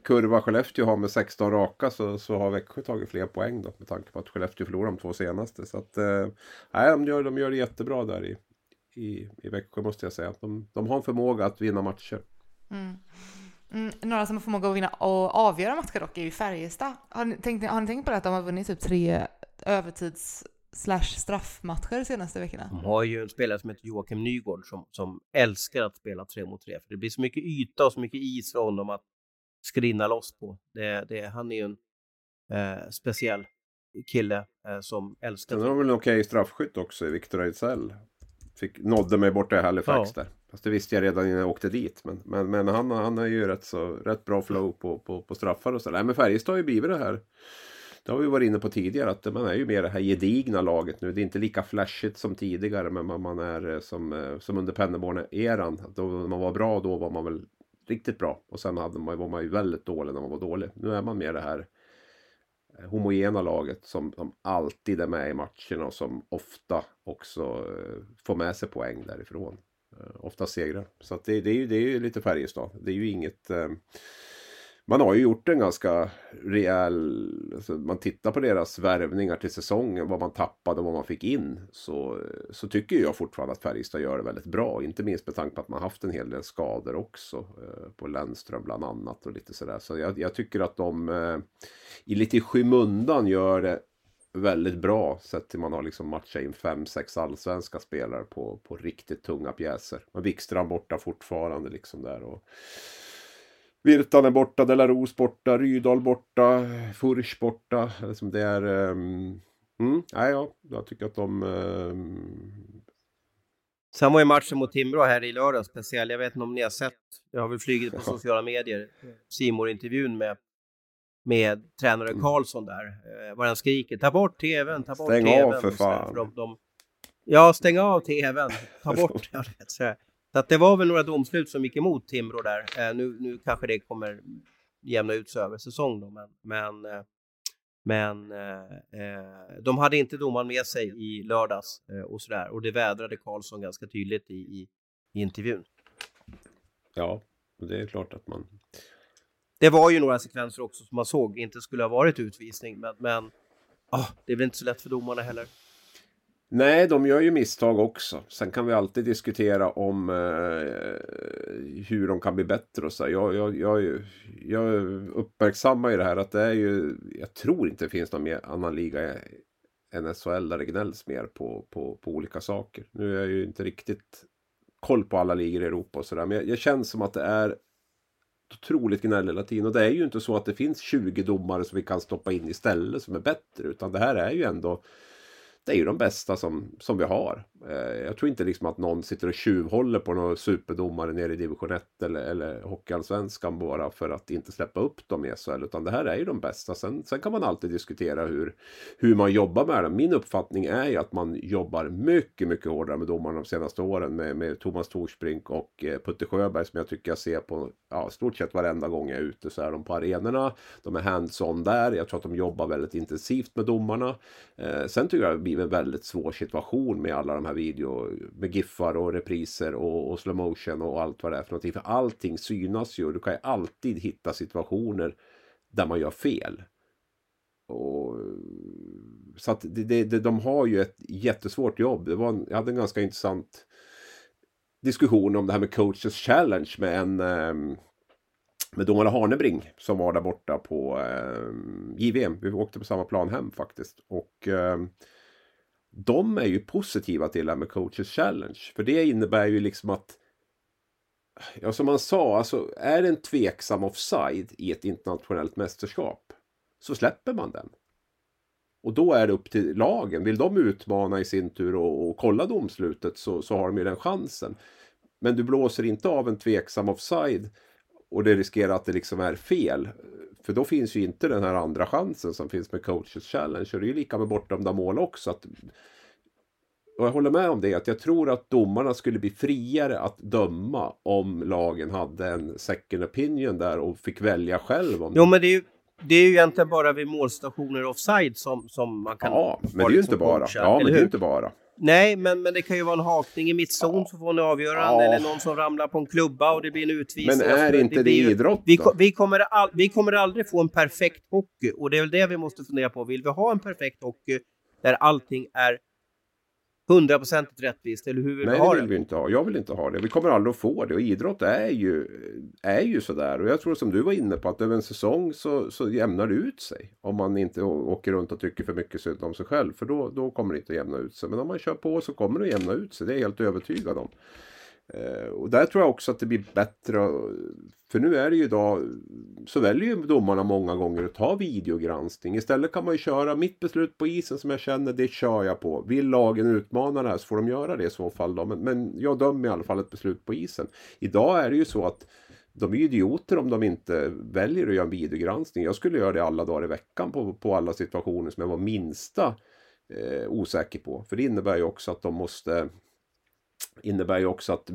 kurva Skellefteå har med 16 raka så, så har Växjö tagit fler poäng då, med tanke på att Skellefteå förlorade de två senaste. Så att, eh, nej, de, gör, de gör det jättebra där i, i, i Växjö måste jag säga. De, de har en förmåga att vinna matcher. Mm. Mm, några som har förmåga att vinna och avgöra matcher dock är ju Färjestad. Har ni tänkt, har ni tänkt på det att de har vunnit typ tre övertids slash straffmatcher de senaste veckorna? De har ju en spelare som heter Joakim Nygård som, som älskar att spela tre mot tre. För det blir så mycket yta och så mycket is för honom att skrinna loss på. Det, det, han är ju en eh, speciell kille eh, som älskar... Sen har väl en okej straffskytt också i Viktor Ejdsell. Fick, nådde mig borta i Halifax ja. där. Fast det visste jag redan innan jag åkte dit. Men, men, men han, han har ju rätt, så, rätt bra flow på, på, på straffar och så. Nej men Färjestad har ju blivit det här. Det har vi varit inne på tidigare att man är ju mer det här gedigna laget nu. Det är inte lika flashigt som tidigare men man är eh, som, eh, som under Penneborn-eran. Då man var bra då var man väl riktigt bra. Och sen hade man, var man ju väldigt dålig när man var dålig. Nu är man mer det här eh, homogena laget som, som alltid är med i matcherna och som ofta också får med sig poäng därifrån. Ofta segrar. Så att det, det, är ju, det är ju lite Färjestad. Det är ju inget man har ju gjort en ganska rejäl... Alltså man tittar på deras värvningar till säsongen, vad man tappade och vad man fick in. Så, så tycker jag fortfarande att Färjestad gör det väldigt bra. Inte minst med tanke på att man haft en hel del skador också. Eh, på Lennström bland annat och lite sådär. Så jag, jag tycker att de eh, i lite skymundan gör det väldigt bra sett till man har liksom matchat in fem, sex allsvenska spelare på, på riktigt tunga pjäser. Men Wikström borta fortfarande liksom där. Och, Virtanen borta, Delaros borta, Rydal borta, Furch borta. Liksom det är... Um, mm, nej, ja, jag tycker att de... Um... Sen var ju matchen mot Timrå här i lördag speciell. Jag vet inte om ni har sett, jag har väl flugit på sociala medier, simor intervjun med, med tränare mm. Karlsson där. Eh, var han skriker ta bort tvn, ta bort stäng tvn. Stäng av för fan. För de, de, ja, stäng av tvn, ta bort. vet, så att det var väl några domslut som gick emot Timrå där. Eh, nu, nu kanske det kommer jämna ut sig över säsong då, men, men, eh, men eh, eh, de hade inte domaren med sig i lördags eh, och sådär och det vädrade Karlsson ganska tydligt i, i, i intervjun. Ja, det är klart att man... Det var ju några sekvenser också som man såg inte skulle ha varit utvisning, men, men ah, det är väl inte så lätt för domarna heller. Nej, de gör ju misstag också. Sen kan vi alltid diskutera om eh, hur de kan bli bättre och så. Jag, jag, jag, jag uppmärksammar ju det här att det är ju, jag tror inte det finns någon mer annan liga än SHL där det gnälls mer på, på, på olika saker. Nu är jag ju inte riktigt koll på alla ligor i Europa och sådär. Men jag, jag känner som att det är otroligt gnäll hela tiden. Och det är ju inte så att det finns 20 domare som vi kan stoppa in istället som är bättre. Utan det här är ju ändå det är ju de bästa som, som vi har. Eh, jag tror inte liksom att någon sitter och tjuvhåller på någon superdomare nere i division 1 eller, eller Hockeyallsvenskan bara för att inte släppa upp dem i SHL. Utan det här är ju de bästa. Sen, sen kan man alltid diskutera hur, hur man jobbar med dem. Min uppfattning är ju att man jobbar mycket, mycket hårdare med domarna de senaste åren med, med Thomas Torsbrink och eh, Putte Sjöberg som jag tycker jag ser på ja, stort sett varenda gång jag är ute så är de på arenorna. De är hands-on där. Jag tror att de jobbar väldigt intensivt med domarna. Eh, sen tycker jag det en väldigt svår situation med alla de här video med giffar och repriser och, och slow motion och allt vad det är för någonting. För allting synas ju. och Du kan ju alltid hitta situationer där man gör fel. Och, så att det, det, de har ju ett jättesvårt jobb. Det var en, jag hade en ganska intressant diskussion om det här med coaches challenge med en ehm, med domare Harnebring som var där borta på eh, JVM. Vi åkte på samma plan hem faktiskt. Och eh, de är ju positiva till det här med coaches challenge. För det innebär ju liksom att Ja, som man sa, alltså är det en tveksam offside i ett internationellt mästerskap så släpper man den. Och då är det upp till lagen. Vill de utmana i sin tur och, och kolla domslutet så, så har de ju den chansen. Men du blåser inte av en tveksam offside och det riskerar att det liksom är fel. För då finns ju inte den här andra chansen som finns med coaches challenge. Och det är ju lika med bortdömda mål också. Att, och jag håller med om det, att jag tror att domarna skulle bli friare att döma om lagen hade en second opinion där och fick välja själv. Om jo, men det är ju det är ju egentligen bara vid målstationer offside som, som man kan... Ja, men det är ju liksom inte bara. coacha, Ja, men det är ju inte bara. Nej, men, men det kan ju vara en hakning i mittzon så får ni avgörande Ja. eller någon som ramlar på en klubba och det blir en utvisning. Men är Alltså, inte det ju- idrott vi, vi, kommer all, vi kommer aldrig få en perfekt hockey och det är väl det vi måste fundera på. Vill vi ha en perfekt hockey där allting är hundraprocentigt rättvist eller hur vill Nej, vi ha det vill vi inte ha. Jag vill inte ha det. Vi kommer aldrig att få det. Och idrott är ju, är ju sådär. Och jag tror som du var inne på att över en säsong så, så jämnar det ut sig. Om man inte åker runt och tycker för mycket synd om sig själv. För då, då kommer det inte att jämna ut sig. Men om man kör på så kommer det att jämna ut sig. Det är jag helt övertygad om. Eh, och där tror jag också att det blir bättre. För nu är det ju idag så väljer ju domarna många gånger att ta videogranskning. Istället kan man ju köra mitt beslut på isen som jag känner, det kör jag på. Vill lagen utmana det här så får de göra det i så fall. Då. Men, men jag dömer i alla fall ett beslut på isen. Idag är det ju så att de är idioter om de inte väljer att göra en videogranskning. Jag skulle göra det alla dagar i veckan på, på alla situationer som jag var minsta eh, osäker på. För det innebär ju också att de måste innebär ju också att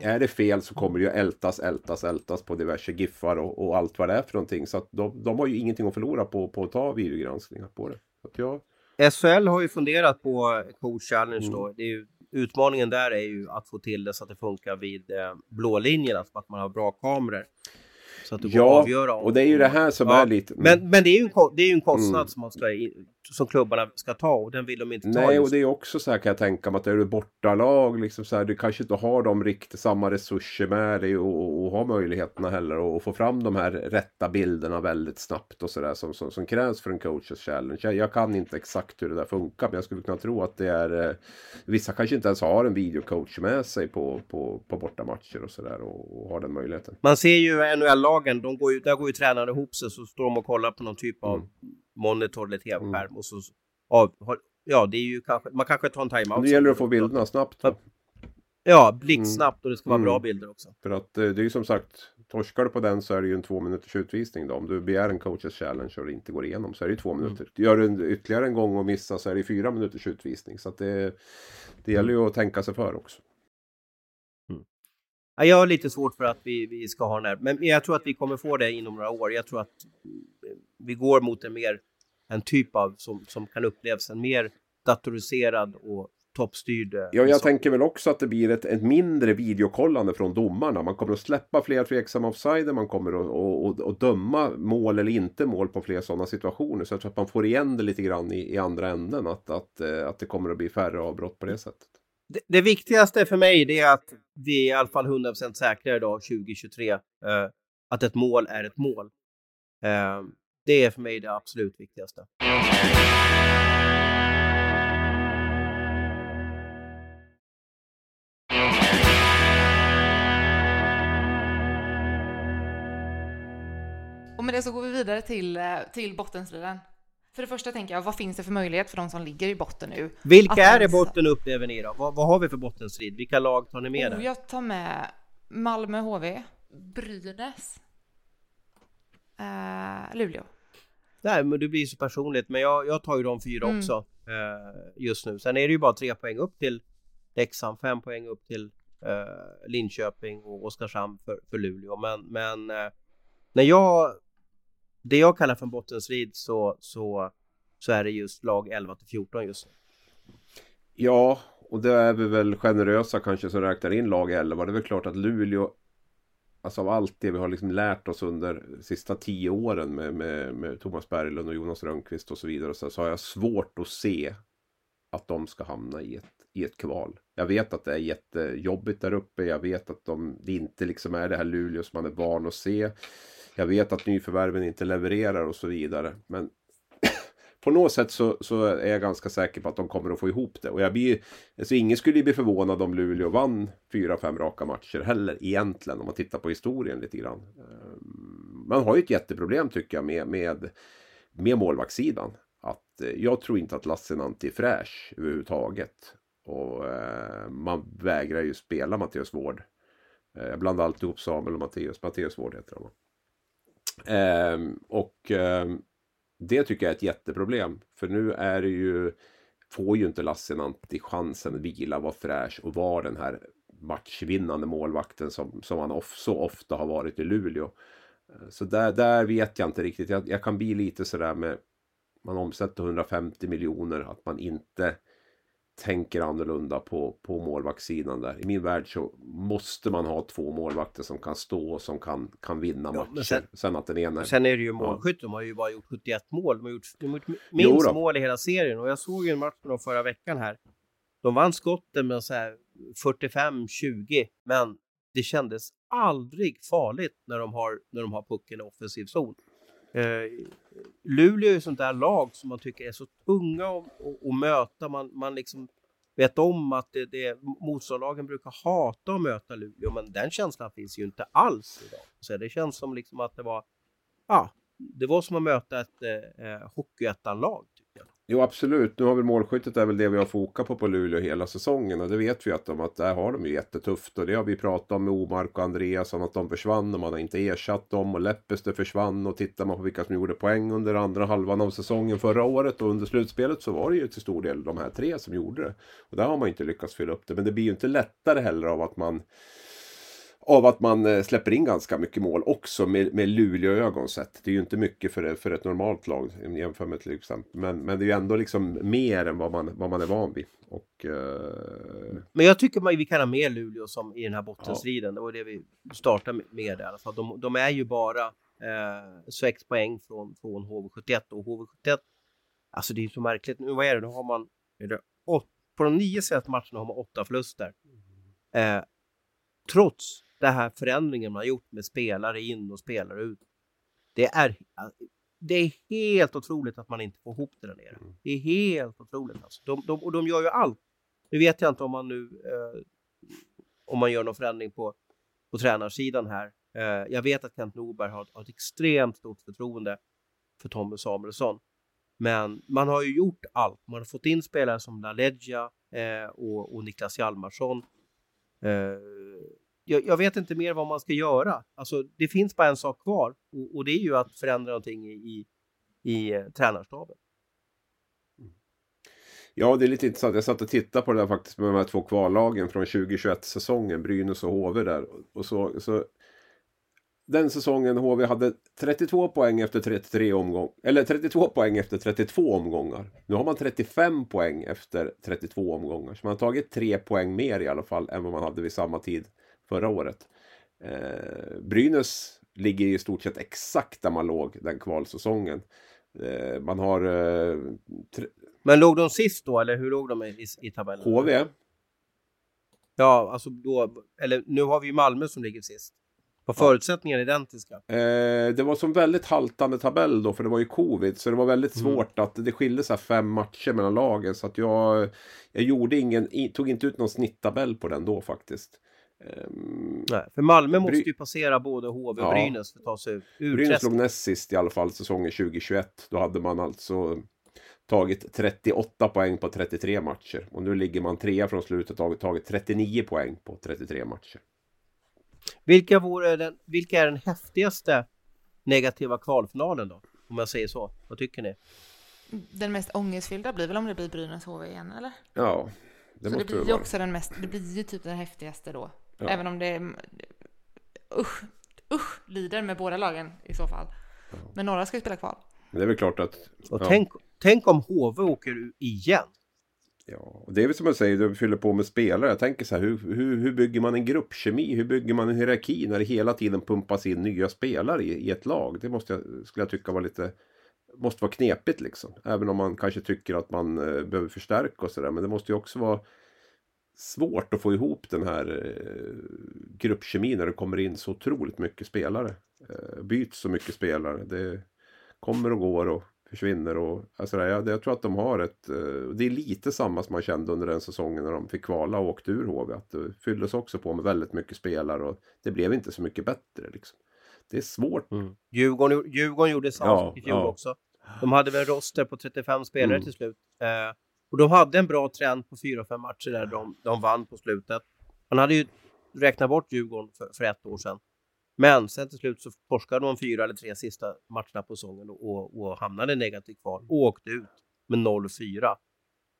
är det fel så kommer det ju ältas, ältas, ältas på diverse giffar och, och allt vad det är för någonting. Så att de, de har ju ingenting att förlora på, på att ta videogranskningar på det. Att jag, SHL har ju funderat på Coach Challenge Mm. då. Det är ju, utmaningen där är ju att få till det så att det funkar vid eh, blålinjen, alltså att man har bra kameror. Så att att ja, avgöra. om- och det är ju det här som Ja, är lite... Men, men det är ju en, det är en kostnad Mm. som, man ska, som klubbarna ska ta och den vill de inte ta. Nej, och det är också så här kan jag tänka mig att är du bortalag, liksom så här, du kanske inte har de riktigt samma resurser med dig och, och, och har möjligheterna heller att få fram de här rätta bilderna väldigt snabbt och sådär som, som, som krävs för en coaches challenge. Jag, jag kan inte exakt hur det där funkar, men jag skulle kunna tro att det är eh, Vissa kanske inte ens har en videocoach med sig på, på, på bortamatcher och sådär och, och har den möjligheten. Man ser ju NHL-lagen, de går ju, där går ju tränarna ihop sig så står de och kollar på någon typ av Mm. Monitor eller tv-skärm och så av, Ja, det är ju kanske, man kanske tar en timeout. Nu gäller det att få bilderna snabbt. Då. Ja, blixtsnabbt och det ska vara Mm. bra bilder också. För att eh, det är ju som sagt, torskar du på den så är det ju en två minuters utvisning då. Om du begär en coaches challenge och det inte går igenom så är det ju två minuter. Gör du en, ytterligare en gång och missar så är det fyra minuters utvisning. Så att det, det gäller ju att tänka sig för också. Ja, jag har lite svårt för att vi, vi ska ha den här, men jag tror att vi kommer få det inom några år. Jag tror att eh, vi går mot en mer, en typ av, som, som kan upplevas, en mer datoriserad och toppstyrd. eh, Ja, jag tänker väl också att det blir ett, ett mindre videokollande från domarna. Man kommer att släppa fler tveksamma offsider. Man kommer att, att, att, att döma mål eller inte mål på fler sådana situationer. Så jag tror att man får igen det lite grann i, i andra änden. Att, att, eh, att det kommer att bli färre avbrott på det sättet. Det, det viktigaste för mig är att vi är i alla fall 100% säkra idag 2023. Eh, att ett mål är ett mål. Eh, det är för mig det absolut viktigaste. Och med det så går vi vidare till, eh, till bottenstriden. För det första tänker jag, vad finns det för möjlighet för de som ligger i botten nu? Vilka är i ens- botten upplever ni då? Vad, vad har vi för bottenstrid? Vilka lag tar ni med Oh, där? jag tar med Malmö HV, Brynäs, eh, Luleå. Nej, men det blir så personligt. Men jag, jag tar ju de fyra Mm. också eh, just nu. Sen är det ju bara tre poäng upp till Leksand, fem poäng upp till eh, Linköping och Oskarshamn för, för Luleå. Men, men eh, när jag, det jag kallar för en bottenstrid så, så, så är det just lag 11 till 14 just nu. Ja, och det är vi väl generösa kanske som räknar in lag 11. Det är väl klart att Luleå, alltså av allt det vi har liksom lärt oss under de sista tio åren med, med, med Thomas Berglund och Jonas Rönnqvist och så vidare, så, så har jag svårt att se att de ska hamna i ett, i ett kval. Jag vet att det är jättejobbigt där uppe. Jag vet att de, det inte liksom är det här Luleå som man är van att se. Jag vet att nyförvärven inte levererar och så vidare. Men på något sätt så, så är jag ganska säker på att de kommer att få ihop det. Och jag blir, alltså ingen skulle ju bli förvånad om Luleå vann fyra, fem raka matcher heller egentligen om man tittar på historien lite grann. Ehm, man har ju ett jätteproblem tycker jag med, med, med målvaktssidan. Att eh, jag tror inte att Lassinantti är fräsch överhuvudtaget. Och eh, man vägrar ju spela Mattias Wård. Eh, Jag blandar alltid ihop Samuel och Mattias. Mattias Wård heter han va? Ehm, och eh, det tycker jag är ett jätteproblem. För nu är det ju, får ju inte Lassinantti chansen att vila, vara fräsch och vara den här matchvinnande målvakten som, som han of, så ofta har varit i Luleå. Eh, så där, där vet jag inte riktigt. Jag, jag kan bli lite sådär med man omsätter 150 miljoner att man inte tänker annorlunda på, på målvaktssidan där. I min värld så måste man ha två målvakter som kan stå och som kan, kan vinna ja, matcher. Sen, sen, att den ena... Sen är det ju målskytt. Ja. De har ju bara gjort 71 mål. De har gjort, de har gjort minst mål i hela serien. Och jag såg ju en match med dem förra veckan här. De vann skotten med så här 45-20. Men det kändes aldrig farligt när de har, när de har pucken i offensiv zon. Eh, Luleå är ett sånt där lag som man tycker är så tunga att möta. Man, man liksom vet om att det, det, motståndarlagen brukar hata att möta Luleå, men den känslan finns ju inte alls idag. Så det känns som liksom att det var, ja, det var som att möta ett eh, eh hockeyettan-lag. Jo absolut, nu har väl målskyttet är väl det vi har fokat på på Luleå hela säsongen. Och det vet vi att de att där har de ju jättetufft. Och det har vi pratat om med Omark och Andreas om att de försvann och man har inte ersatt dem. Och Leppester försvann. Och tittar man på vilka som gjorde poäng under andra halvan av säsongen förra året och under slutspelet så var det ju till stor del de här tre som gjorde det. Och där har man inte lyckats fylla upp det. Men det blir ju inte lättare heller av att man av att man eh, släpper in ganska mycket mål också med, med Luleå-ögon sett. Det är ju inte mycket för, för ett normalt lag jämfört med till exempel. Men, men det är ju ändå liksom mer än vad man, vad man är van vid. Och, uh... Men jag tycker man, vi kan ha med Luleå som i den här bottenstriden. Ja. Det var det vi startade med alla fall. De, de är ju bara eh, 6 poäng från, från HV71 och HV71 Alltså det är så märkligt. Nu vad är det? Nu har man är det, åt, på de nio senaste matcherna har man åtta förluster. Eh, trots den här förändringen man har gjort med spelare in och spelare ut. Det är, det är helt otroligt att man inte får ihop det där nere. Mm. Det är helt otroligt. Alltså. De, de, och de gör ju allt. Nu vet jag inte om man nu eh, om man gör någon förändring på, på tränarsidan här. Eh, jag vet att Kent Norberg har, har ett extremt stort förtroende för Tommy Samuelsson. Men man har ju gjort allt. Man har fått in spelare som LaLeggia eh, och, och Niklas Hjalmarsson. Eh, jag, jag, vet inte mer vad man ska göra. Alltså, det finns bara en sak kvar och, och det är ju att förändra någonting i, i, i eh, tränarstaben. Mm. Ja, det är lite intressant. Jag satt och tittade på det där faktiskt med de här två kvallagen från 2021-säsongen, Brynäs och HV där. Och så, så den säsongen HV hade 32 poäng efter 33 omgångar. Eller 32 poäng efter 32 omgångar. Nu har man 35 poäng efter 32 omgångar. Så man har tagit 3 poäng mer i alla fall än vad man hade vid samma tid förra året. Eh, Brynäs ligger i stort sett exakt där man låg den kvalsäsongen. Eh, man har... Eh, Men låg de sist då eller hur låg de i, i tabellen? HV. Ja, alltså då, eller nu har vi ju Malmö som ligger sist. Var förutsättningarna identiska? Eh, det var som väldigt haltande tabell då för det var ju covid. Så det var väldigt mm. svårt att det skilde så fem matcher mellan lagen. Så att jag, jag gjorde ingen, tog inte ut någon snitttabell på den då faktiskt. Um, Nej, för Malmö måste ju passera både HV och ja, Brynäs för att ta sig ur Brynäs låg näst sist i alla fall säsongen 2021. Då hade man alltså tagit 38 poäng på 33 matcher. Och nu ligger man trea från slutet och har tagit 39 poäng på 33 matcher. Vilka, vore den, vilka är den häftigaste negativa kvalfinalen då? Om jag säger så. Vad tycker ni? Den mest ångestfyllda blir väl om det blir Brynäs HV igen, eller? Ja, det så det blir ju också den mest, det blir ju typ den häftigaste då. Ja. Även om det usch, usch, lider med båda lagen i så fall. Ja. Men några ska ju spela kvar. Men det är väl klart att... Och ja. tänk, tänk om HV åker igen. Ja, och det är väl som jag säger, du fyller på med spelare. Jag tänker så här, hur, hur, hur bygger man en gruppkemi? Hur bygger man en hierarki när det hela tiden pumpas in nya spelare i, i ett lag? Det måste jag, skulle jag tycka var lite måste vara knepigt liksom. Även om man kanske tycker att man eh, behöver förstärka och sådär. Men det måste ju också vara svårt att få ihop den här eh, gruppkemin när det kommer in så otroligt mycket spelare. Eh, byts så mycket spelare. Det kommer och går och försvinner. Och, alltså jag, jag tror att de har ett... Eh, det är lite samma som man kände under den säsongen när de fick kvala och åkte ur HV. Att det fylldes också på med väldigt mycket spelare och det blev inte så mycket bättre. Liksom. Det är svårt. Mm. Djurgården, Djurgården gjorde samma ja, i fjol ja. också. De hade väl roster på 35 spelare mm. till slut. Eh, och de hade en bra trend på 4-5 matcher där de, de vann på slutet. Man hade ju räknat bort Djurgården för, för ett år sedan. Men sen till slut så torskade de fyra eller tre sista matcherna på säsongen och, och, och hamnade negativt kvar och åkte ut med 0-4.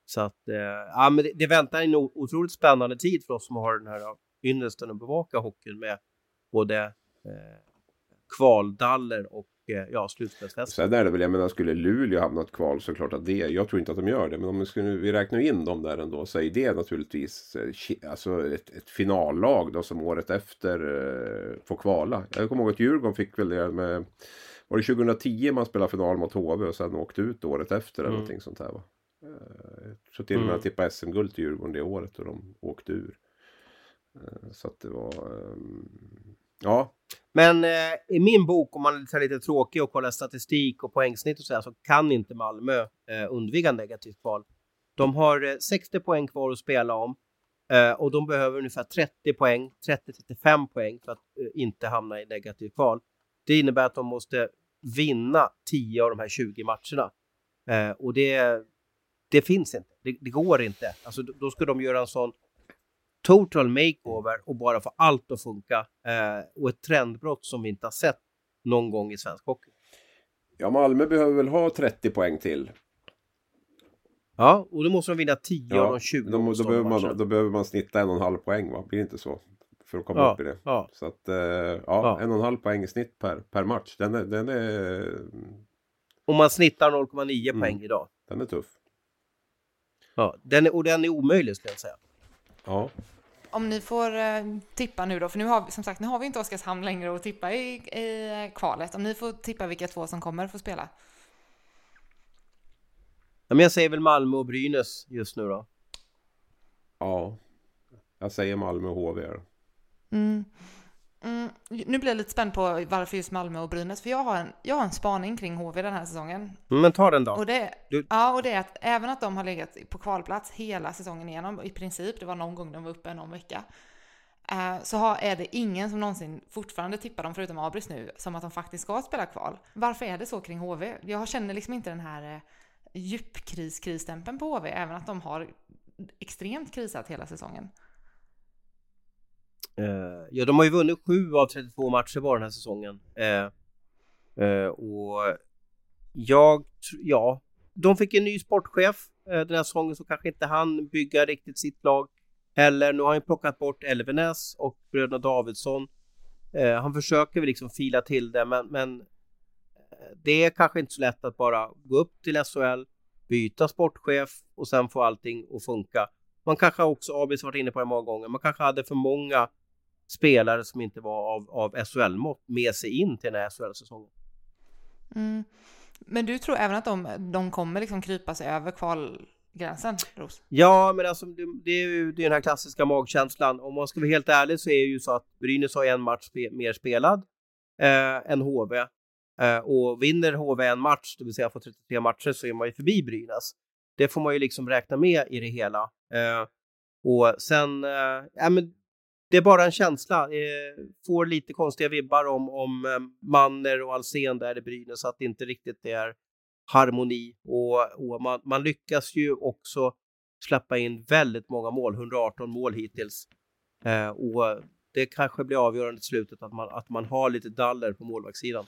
Så att, eh, ja men det, det, väntar en otroligt spännande tid för oss som har den här ynnesten att bevaka hockeyn med både eh, kvaldaller och ja, slutspelsfest. Sen är det väl, jag menar skulle Luleå hamna ett kval så klart att det, jag tror inte att de gör det, men om vi, skulle, vi räknar in dem där ändå så är det naturligtvis eh, alltså ett, ett finallag då som året efter eh, får kvala. Jag kommer ihåg att Djurgården fick väl det med, var det 2010 man spelade final mot HV och sen åkte ut året efter eller mm. någonting sånt här va? Eh, tror till och med mm. tippa SM-guld till Djurgården det året och de åkte ur. Eh, så att det var... Ehm, ja. Men eh, i min bok, om man är lite tråkig och kollar statistik och poängsnitt och så här, så kan inte Malmö eh, undvika negativt kval. De har eh, 60 poäng kvar att spela om eh, och de behöver ungefär 30 poäng, 30-35 poäng för att eh, inte hamna i negativt kval. Det innebär att de måste vinna 10 av de här 20 matcherna. Eh, och det, det finns inte. Det, det, går inte. Alltså, då ska de göra en sån total makeover och bara få allt att funka. Eh, och ett trendbrott som vi inte har sett någon gång i svensk hockey. Ja, Malmö behöver väl ha 30 poäng till. Ja, och då måste de vinna 10 ja, av de 20 då, då, behöver man, då behöver man snitta en och en halv poäng, va? Blir det inte så? För att komma ja, upp i det. Ja. Så att, eh, ja, ja, en och en halv poäng i snitt per, per match. Den är... Den är... Om man snittar 0,9 mm. poäng idag. Den är tuff. Ja, den är, och den är omöjlig skulle jag säga. Ja. Om ni får eh, tippa nu då, för nu har vi som sagt, nu har vi inte Oskarshamn längre att tippa i, i kvalet. Om ni får tippa vilka två som kommer få spela. Ja, men jag säger väl Malmö och Brynäs just nu då. Ja, jag säger Malmö och HV. Mm. Mm, nu blir jag lite spänd på varför just Malmö och Brynäs, för jag har en, jag har en spaning kring HV den här säsongen. Men ta den då. Och det, du... Ja, och det är att även att de har legat på kvalplats hela säsongen igenom, i princip, det var någon gång de var uppe någon vecka, eh, så har, är det ingen som någonsin fortfarande tippar dem, förutom Abris nu, som att de faktiskt ska spela kval. Varför är det så kring HV? Jag känner liksom inte den här eh, djupkris-krisstämpeln på HV, även att de har extremt krisat hela säsongen. Eh, ja, de har ju vunnit 7 av 32 matcher bara den här säsongen. Eh, eh, och jag, ja, de fick en ny sportchef eh, den här säsongen så kanske inte han bygga riktigt sitt lag heller. Nu har han plockat bort Elvenäs och bröderna Davidsson. Eh, han försöker väl liksom fila till det, men, men eh, det är kanske inte så lätt att bara gå upp till SHL, byta sportchef och sen få allting att funka. Man kanske också, Abis varit inne på det många gånger, man kanske hade för många spelare som inte var av, av SHL-mått med sig in till den här SHL-säsongen. Mm. Men du tror även att de, de kommer liksom krypa sig över kvalgränsen, Ros? Ja, men alltså det, det är ju det är den här klassiska magkänslan. Om man ska vara helt ärlig så är det ju så att Brynäs har en match spe, mer spelad eh, än HV. Eh, och vinner HV en match, det vill säga får 33 matcher, så är man ju förbi Brynäs. Det får man ju liksom räkna med i det hela. Eh, och sen, eh, ja men det är bara en känsla. Eh, får lite konstiga vibbar om, om eh, Manner och Alsen där i Brynäs, att det inte riktigt är harmoni. Och, och man, man, lyckas ju också släppa in väldigt många mål, 118 mål hittills. Eh, och det kanske blir avgörande i slutet att man, att man har lite daller på målvaktssidan.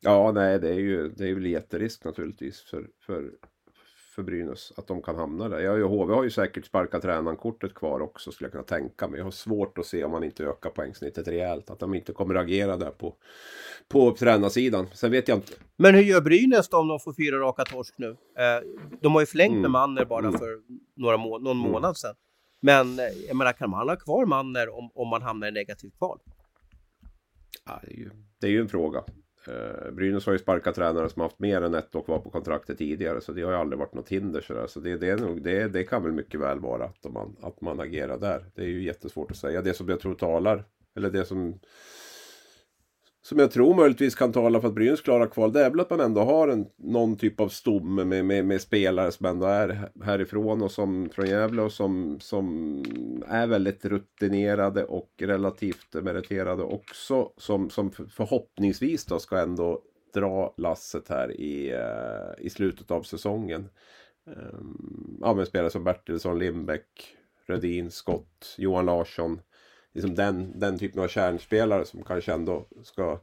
Ja, nej, det är ju det är ju jätterisk naturligtvis för, för för Brynäs att de kan hamna där. Jag, HV har ju säkert sparkat tränarkortet kvar också skulle jag kunna tänka mig. Jag har svårt att se om man inte ökar poängsnittet rejält. Att de inte kommer att agera där på, på tränarsidan. Sen vet jag inte. Men hur gör Brynäs då om de får fyra raka torsk nu? Eh, de har ju förlängt mm. med Manner bara mm. för några må någon mm. månad sedan. Men eh, jag menar, kan man ha kvar Manner om, om man hamnar i negativt kval? Ja, det, är ju, det är ju en fråga. Eh, Brynäs har ju sparkat tränare som haft mer än ett och kvar på kontraktet tidigare. Så det har ju aldrig varit något hinder. Så, så det, det, är nog, det, det kan väl mycket väl vara att man, att man agerar där. Det är ju jättesvårt att säga. Det som jag tror talar, eller det som som jag tror möjligtvis kan tala för att Brynäs klarar kval, det är väl att man ändå har en, någon typ av stomme med, med, med, spelare som ändå är härifrån och som från Gävle och som, som är väldigt rutinerade och relativt meriterade också. Som, som förhoppningsvis då ska ändå dra lasset här i, eh, i slutet av säsongen. Ehm, ja, men spelare som Bertilsson, Lindbäck, Rödin, Skott, Johan Larsson liksom den, den typen av kärnspelare som kanske ändå ska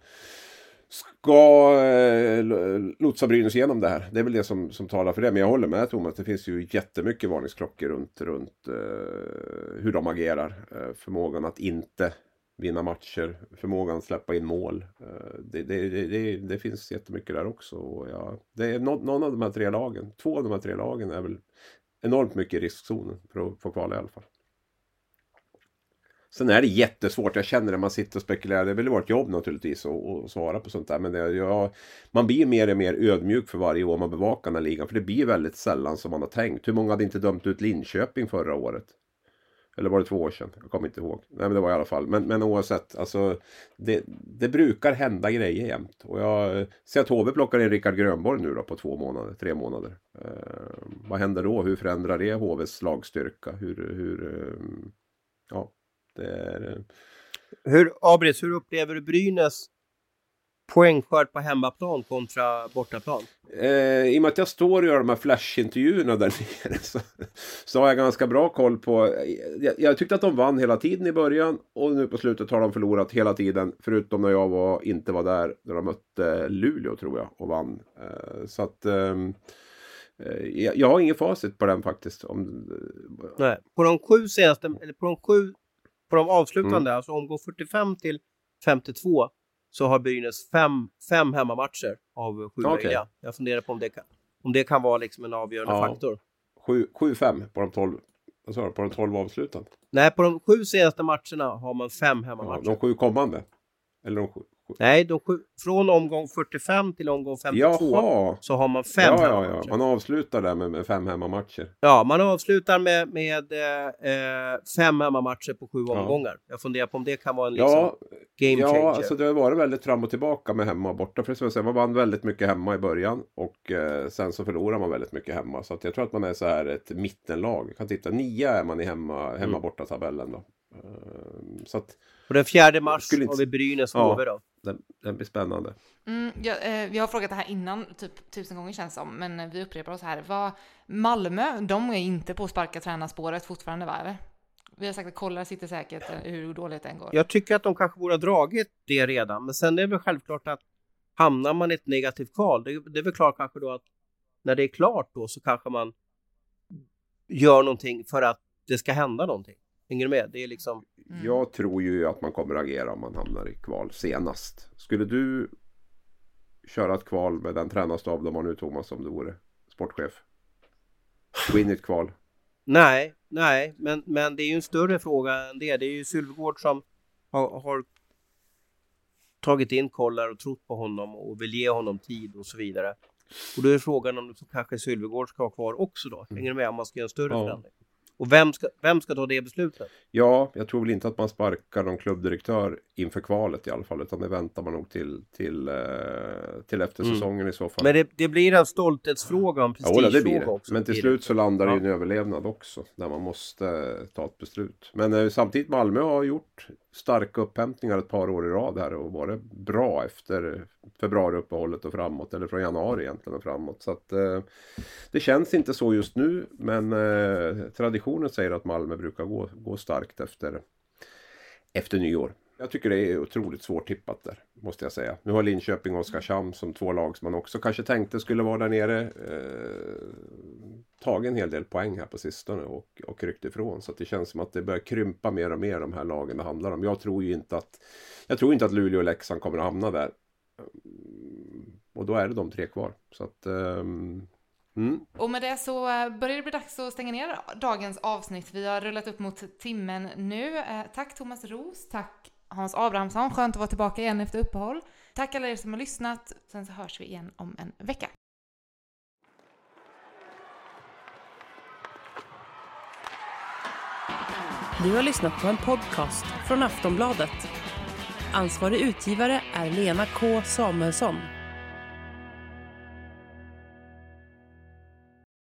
ska eh, lotsa Brynäs igenom det här. Det är väl det som, som talar för det. Men jag håller med Thomas. Det finns ju jättemycket varningsklockor runt, runt eh, hur de agerar. Eh, förmågan att inte vinna matcher, förmågan att släppa in mål. Eh, det, det, det, det, finns jättemycket där också. Och ja, det är någon, någon av de här tre lagen, två av de här tre lagen är väl enormt mycket i riskzonen för att få kvala i alla fall. Sen är det jättesvårt, jag känner det, man sitter och spekulerar. Det är väl vårt jobb naturligtvis att svara på sånt där. Men det, ja, man blir mer och mer ödmjuk för varje år man bevakar den här ligan. För det blir väldigt sällan som man har tänkt. Hur många hade inte dömt ut Linköping förra året? Eller var det två år sedan? Jag kommer inte ihåg. Nej men det var i alla fall. Men, men oavsett, alltså det, det brukar hända grejer jämt. Och jag ser att HV plockar in Rickard Grönborg nu då på två månader, tre månader. Eh, vad händer då? Hur förändrar det HVs slagstyrka? Hur, hur eh, ja, det är... Hur, Abris, hur upplever du Brynäs poängskörd på hemmaplan kontra bortaplan? Eh, I och med att jag står och gör de här flashintervjuerna där nere så, så har jag ganska bra koll på... Jag, jag, tyckte att de vann hela tiden i början och nu på slutet har de förlorat hela tiden. Förutom när jag var, inte var där när de mötte Luleå tror jag och vann. Eh, så att... Ehm, eh, jag, jag har ingen facit på den faktiskt. Om, Nej, på de sju senaste, eller på de sju, på de avslutande, mm. alltså omgång 45 till 52 så har Brynäs fem, fem hemmamatcher av sju okay. möjliga. Jag funderar på om det kan, om det kan vara liksom en avgörande ja. faktor. 7-5 på de 12 vad sa du, på de 12 avslutande? Nej, på de sju senaste matcherna har man fem hemmamatcher. Ja, de sju kommande? Eller de sju, Nej, de, från omgång 45 till omgång 52 Jaha. så har man fem ja, ja, ja. Man avslutar där med, med fem hemmamatcher. Ja, man avslutar med, med eh, fem hemmamatcher på sju ja. omgångar. Jag funderar på om det kan vara en liksom, ja, game changer. Ja, alltså det har varit väldigt fram och tillbaka med hemma och borta. För säga, man vann väldigt mycket hemma i början och eh, sen så förlorar man väldigt mycket hemma. Så att jag tror att man är så här ett mittenlag. Jag kan titta, nio är man i hemma, hemma mm. borta tabellen då. Uh, så att, och den fjärde mars inte... har vi Brynäs HV då den, den blir spännande. Mm, ja, eh, vi har frågat det här innan, typ tusen gånger känns som, men vi upprepar oss här. Vad, Malmö, de är inte på sparka tränarspåret fortfarande, va? Eller? Vi har sagt att kolla sitter säkert eh, hur dåligt den går. Jag tycker att de kanske borde ha dragit det redan, men sen är det väl självklart att hamnar man i ett negativt kval, det, det är väl klart kanske då att när det är klart då så kanske man gör någonting för att det ska hända någonting. Hänger du med? Det är liksom... Mm. Jag tror ju att man kommer agera om man hamnar i kval senast. Skulle du köra ett kval med den tränarstab de har nu Thomas om du vore sportchef? Gå in i ett kval? Nej, nej, men, men det är ju en större fråga än det. Det är ju Sylvegård som har, har tagit in Kollar och trott på honom och vill ge honom tid och så vidare. Och då är frågan om kanske Sylvegård ska ha kvar också då. Hänger du med om man ska göra en större ja. förändring? Och vem ska, vem ska ta det beslutet? Ja, jag tror väl inte att man sparkar någon klubbdirektör inför kvalet i alla fall. Utan det väntar man nog till, till, eh, till efter mm. säsongen i så fall. Men det, det blir en stolthetsfråga, en prestigefråga ja, det blir det. också. Men till slut så landar det i en överlevnad också. Där man måste ta ett beslut. Men eh, samtidigt Malmö har gjort starka upphämtningar ett par år i rad här och varit bra efter februariuppehållet och framåt. Eller från januari egentligen och framåt. Så att eh, det känns inte så just nu. Men eh, traditionen säger att Malmö brukar gå, gå starkt efter, efter nyår. Jag tycker det är otroligt svårt tippat där, måste jag säga. Nu har Linköping och Oskarshamn som två lag som man också kanske tänkte skulle vara där nere. Eh, tagit en hel del poäng här på sistone och, och ryckt ifrån. Så det känns som att det börjar krympa mer och mer de här lagen det handlar om. Jag tror ju inte att jag tror inte att Luleå och Leksand kommer att hamna där. Mm, och då är det de tre kvar. Så att, eh, mm. Och med det så börjar det bli dags att stänga ner dagens avsnitt. Vi har rullat upp mot timmen nu. Eh, tack Thomas Ros, tack Hans Abrahamsson. Skönt att vara tillbaka igen efter uppehåll. Tack alla er som har lyssnat. Sen så hörs vi igen om en vecka. Du har lyssnat på en podcast från Aftonbladet. Ansvarig utgivare är Lena K Samuelsson.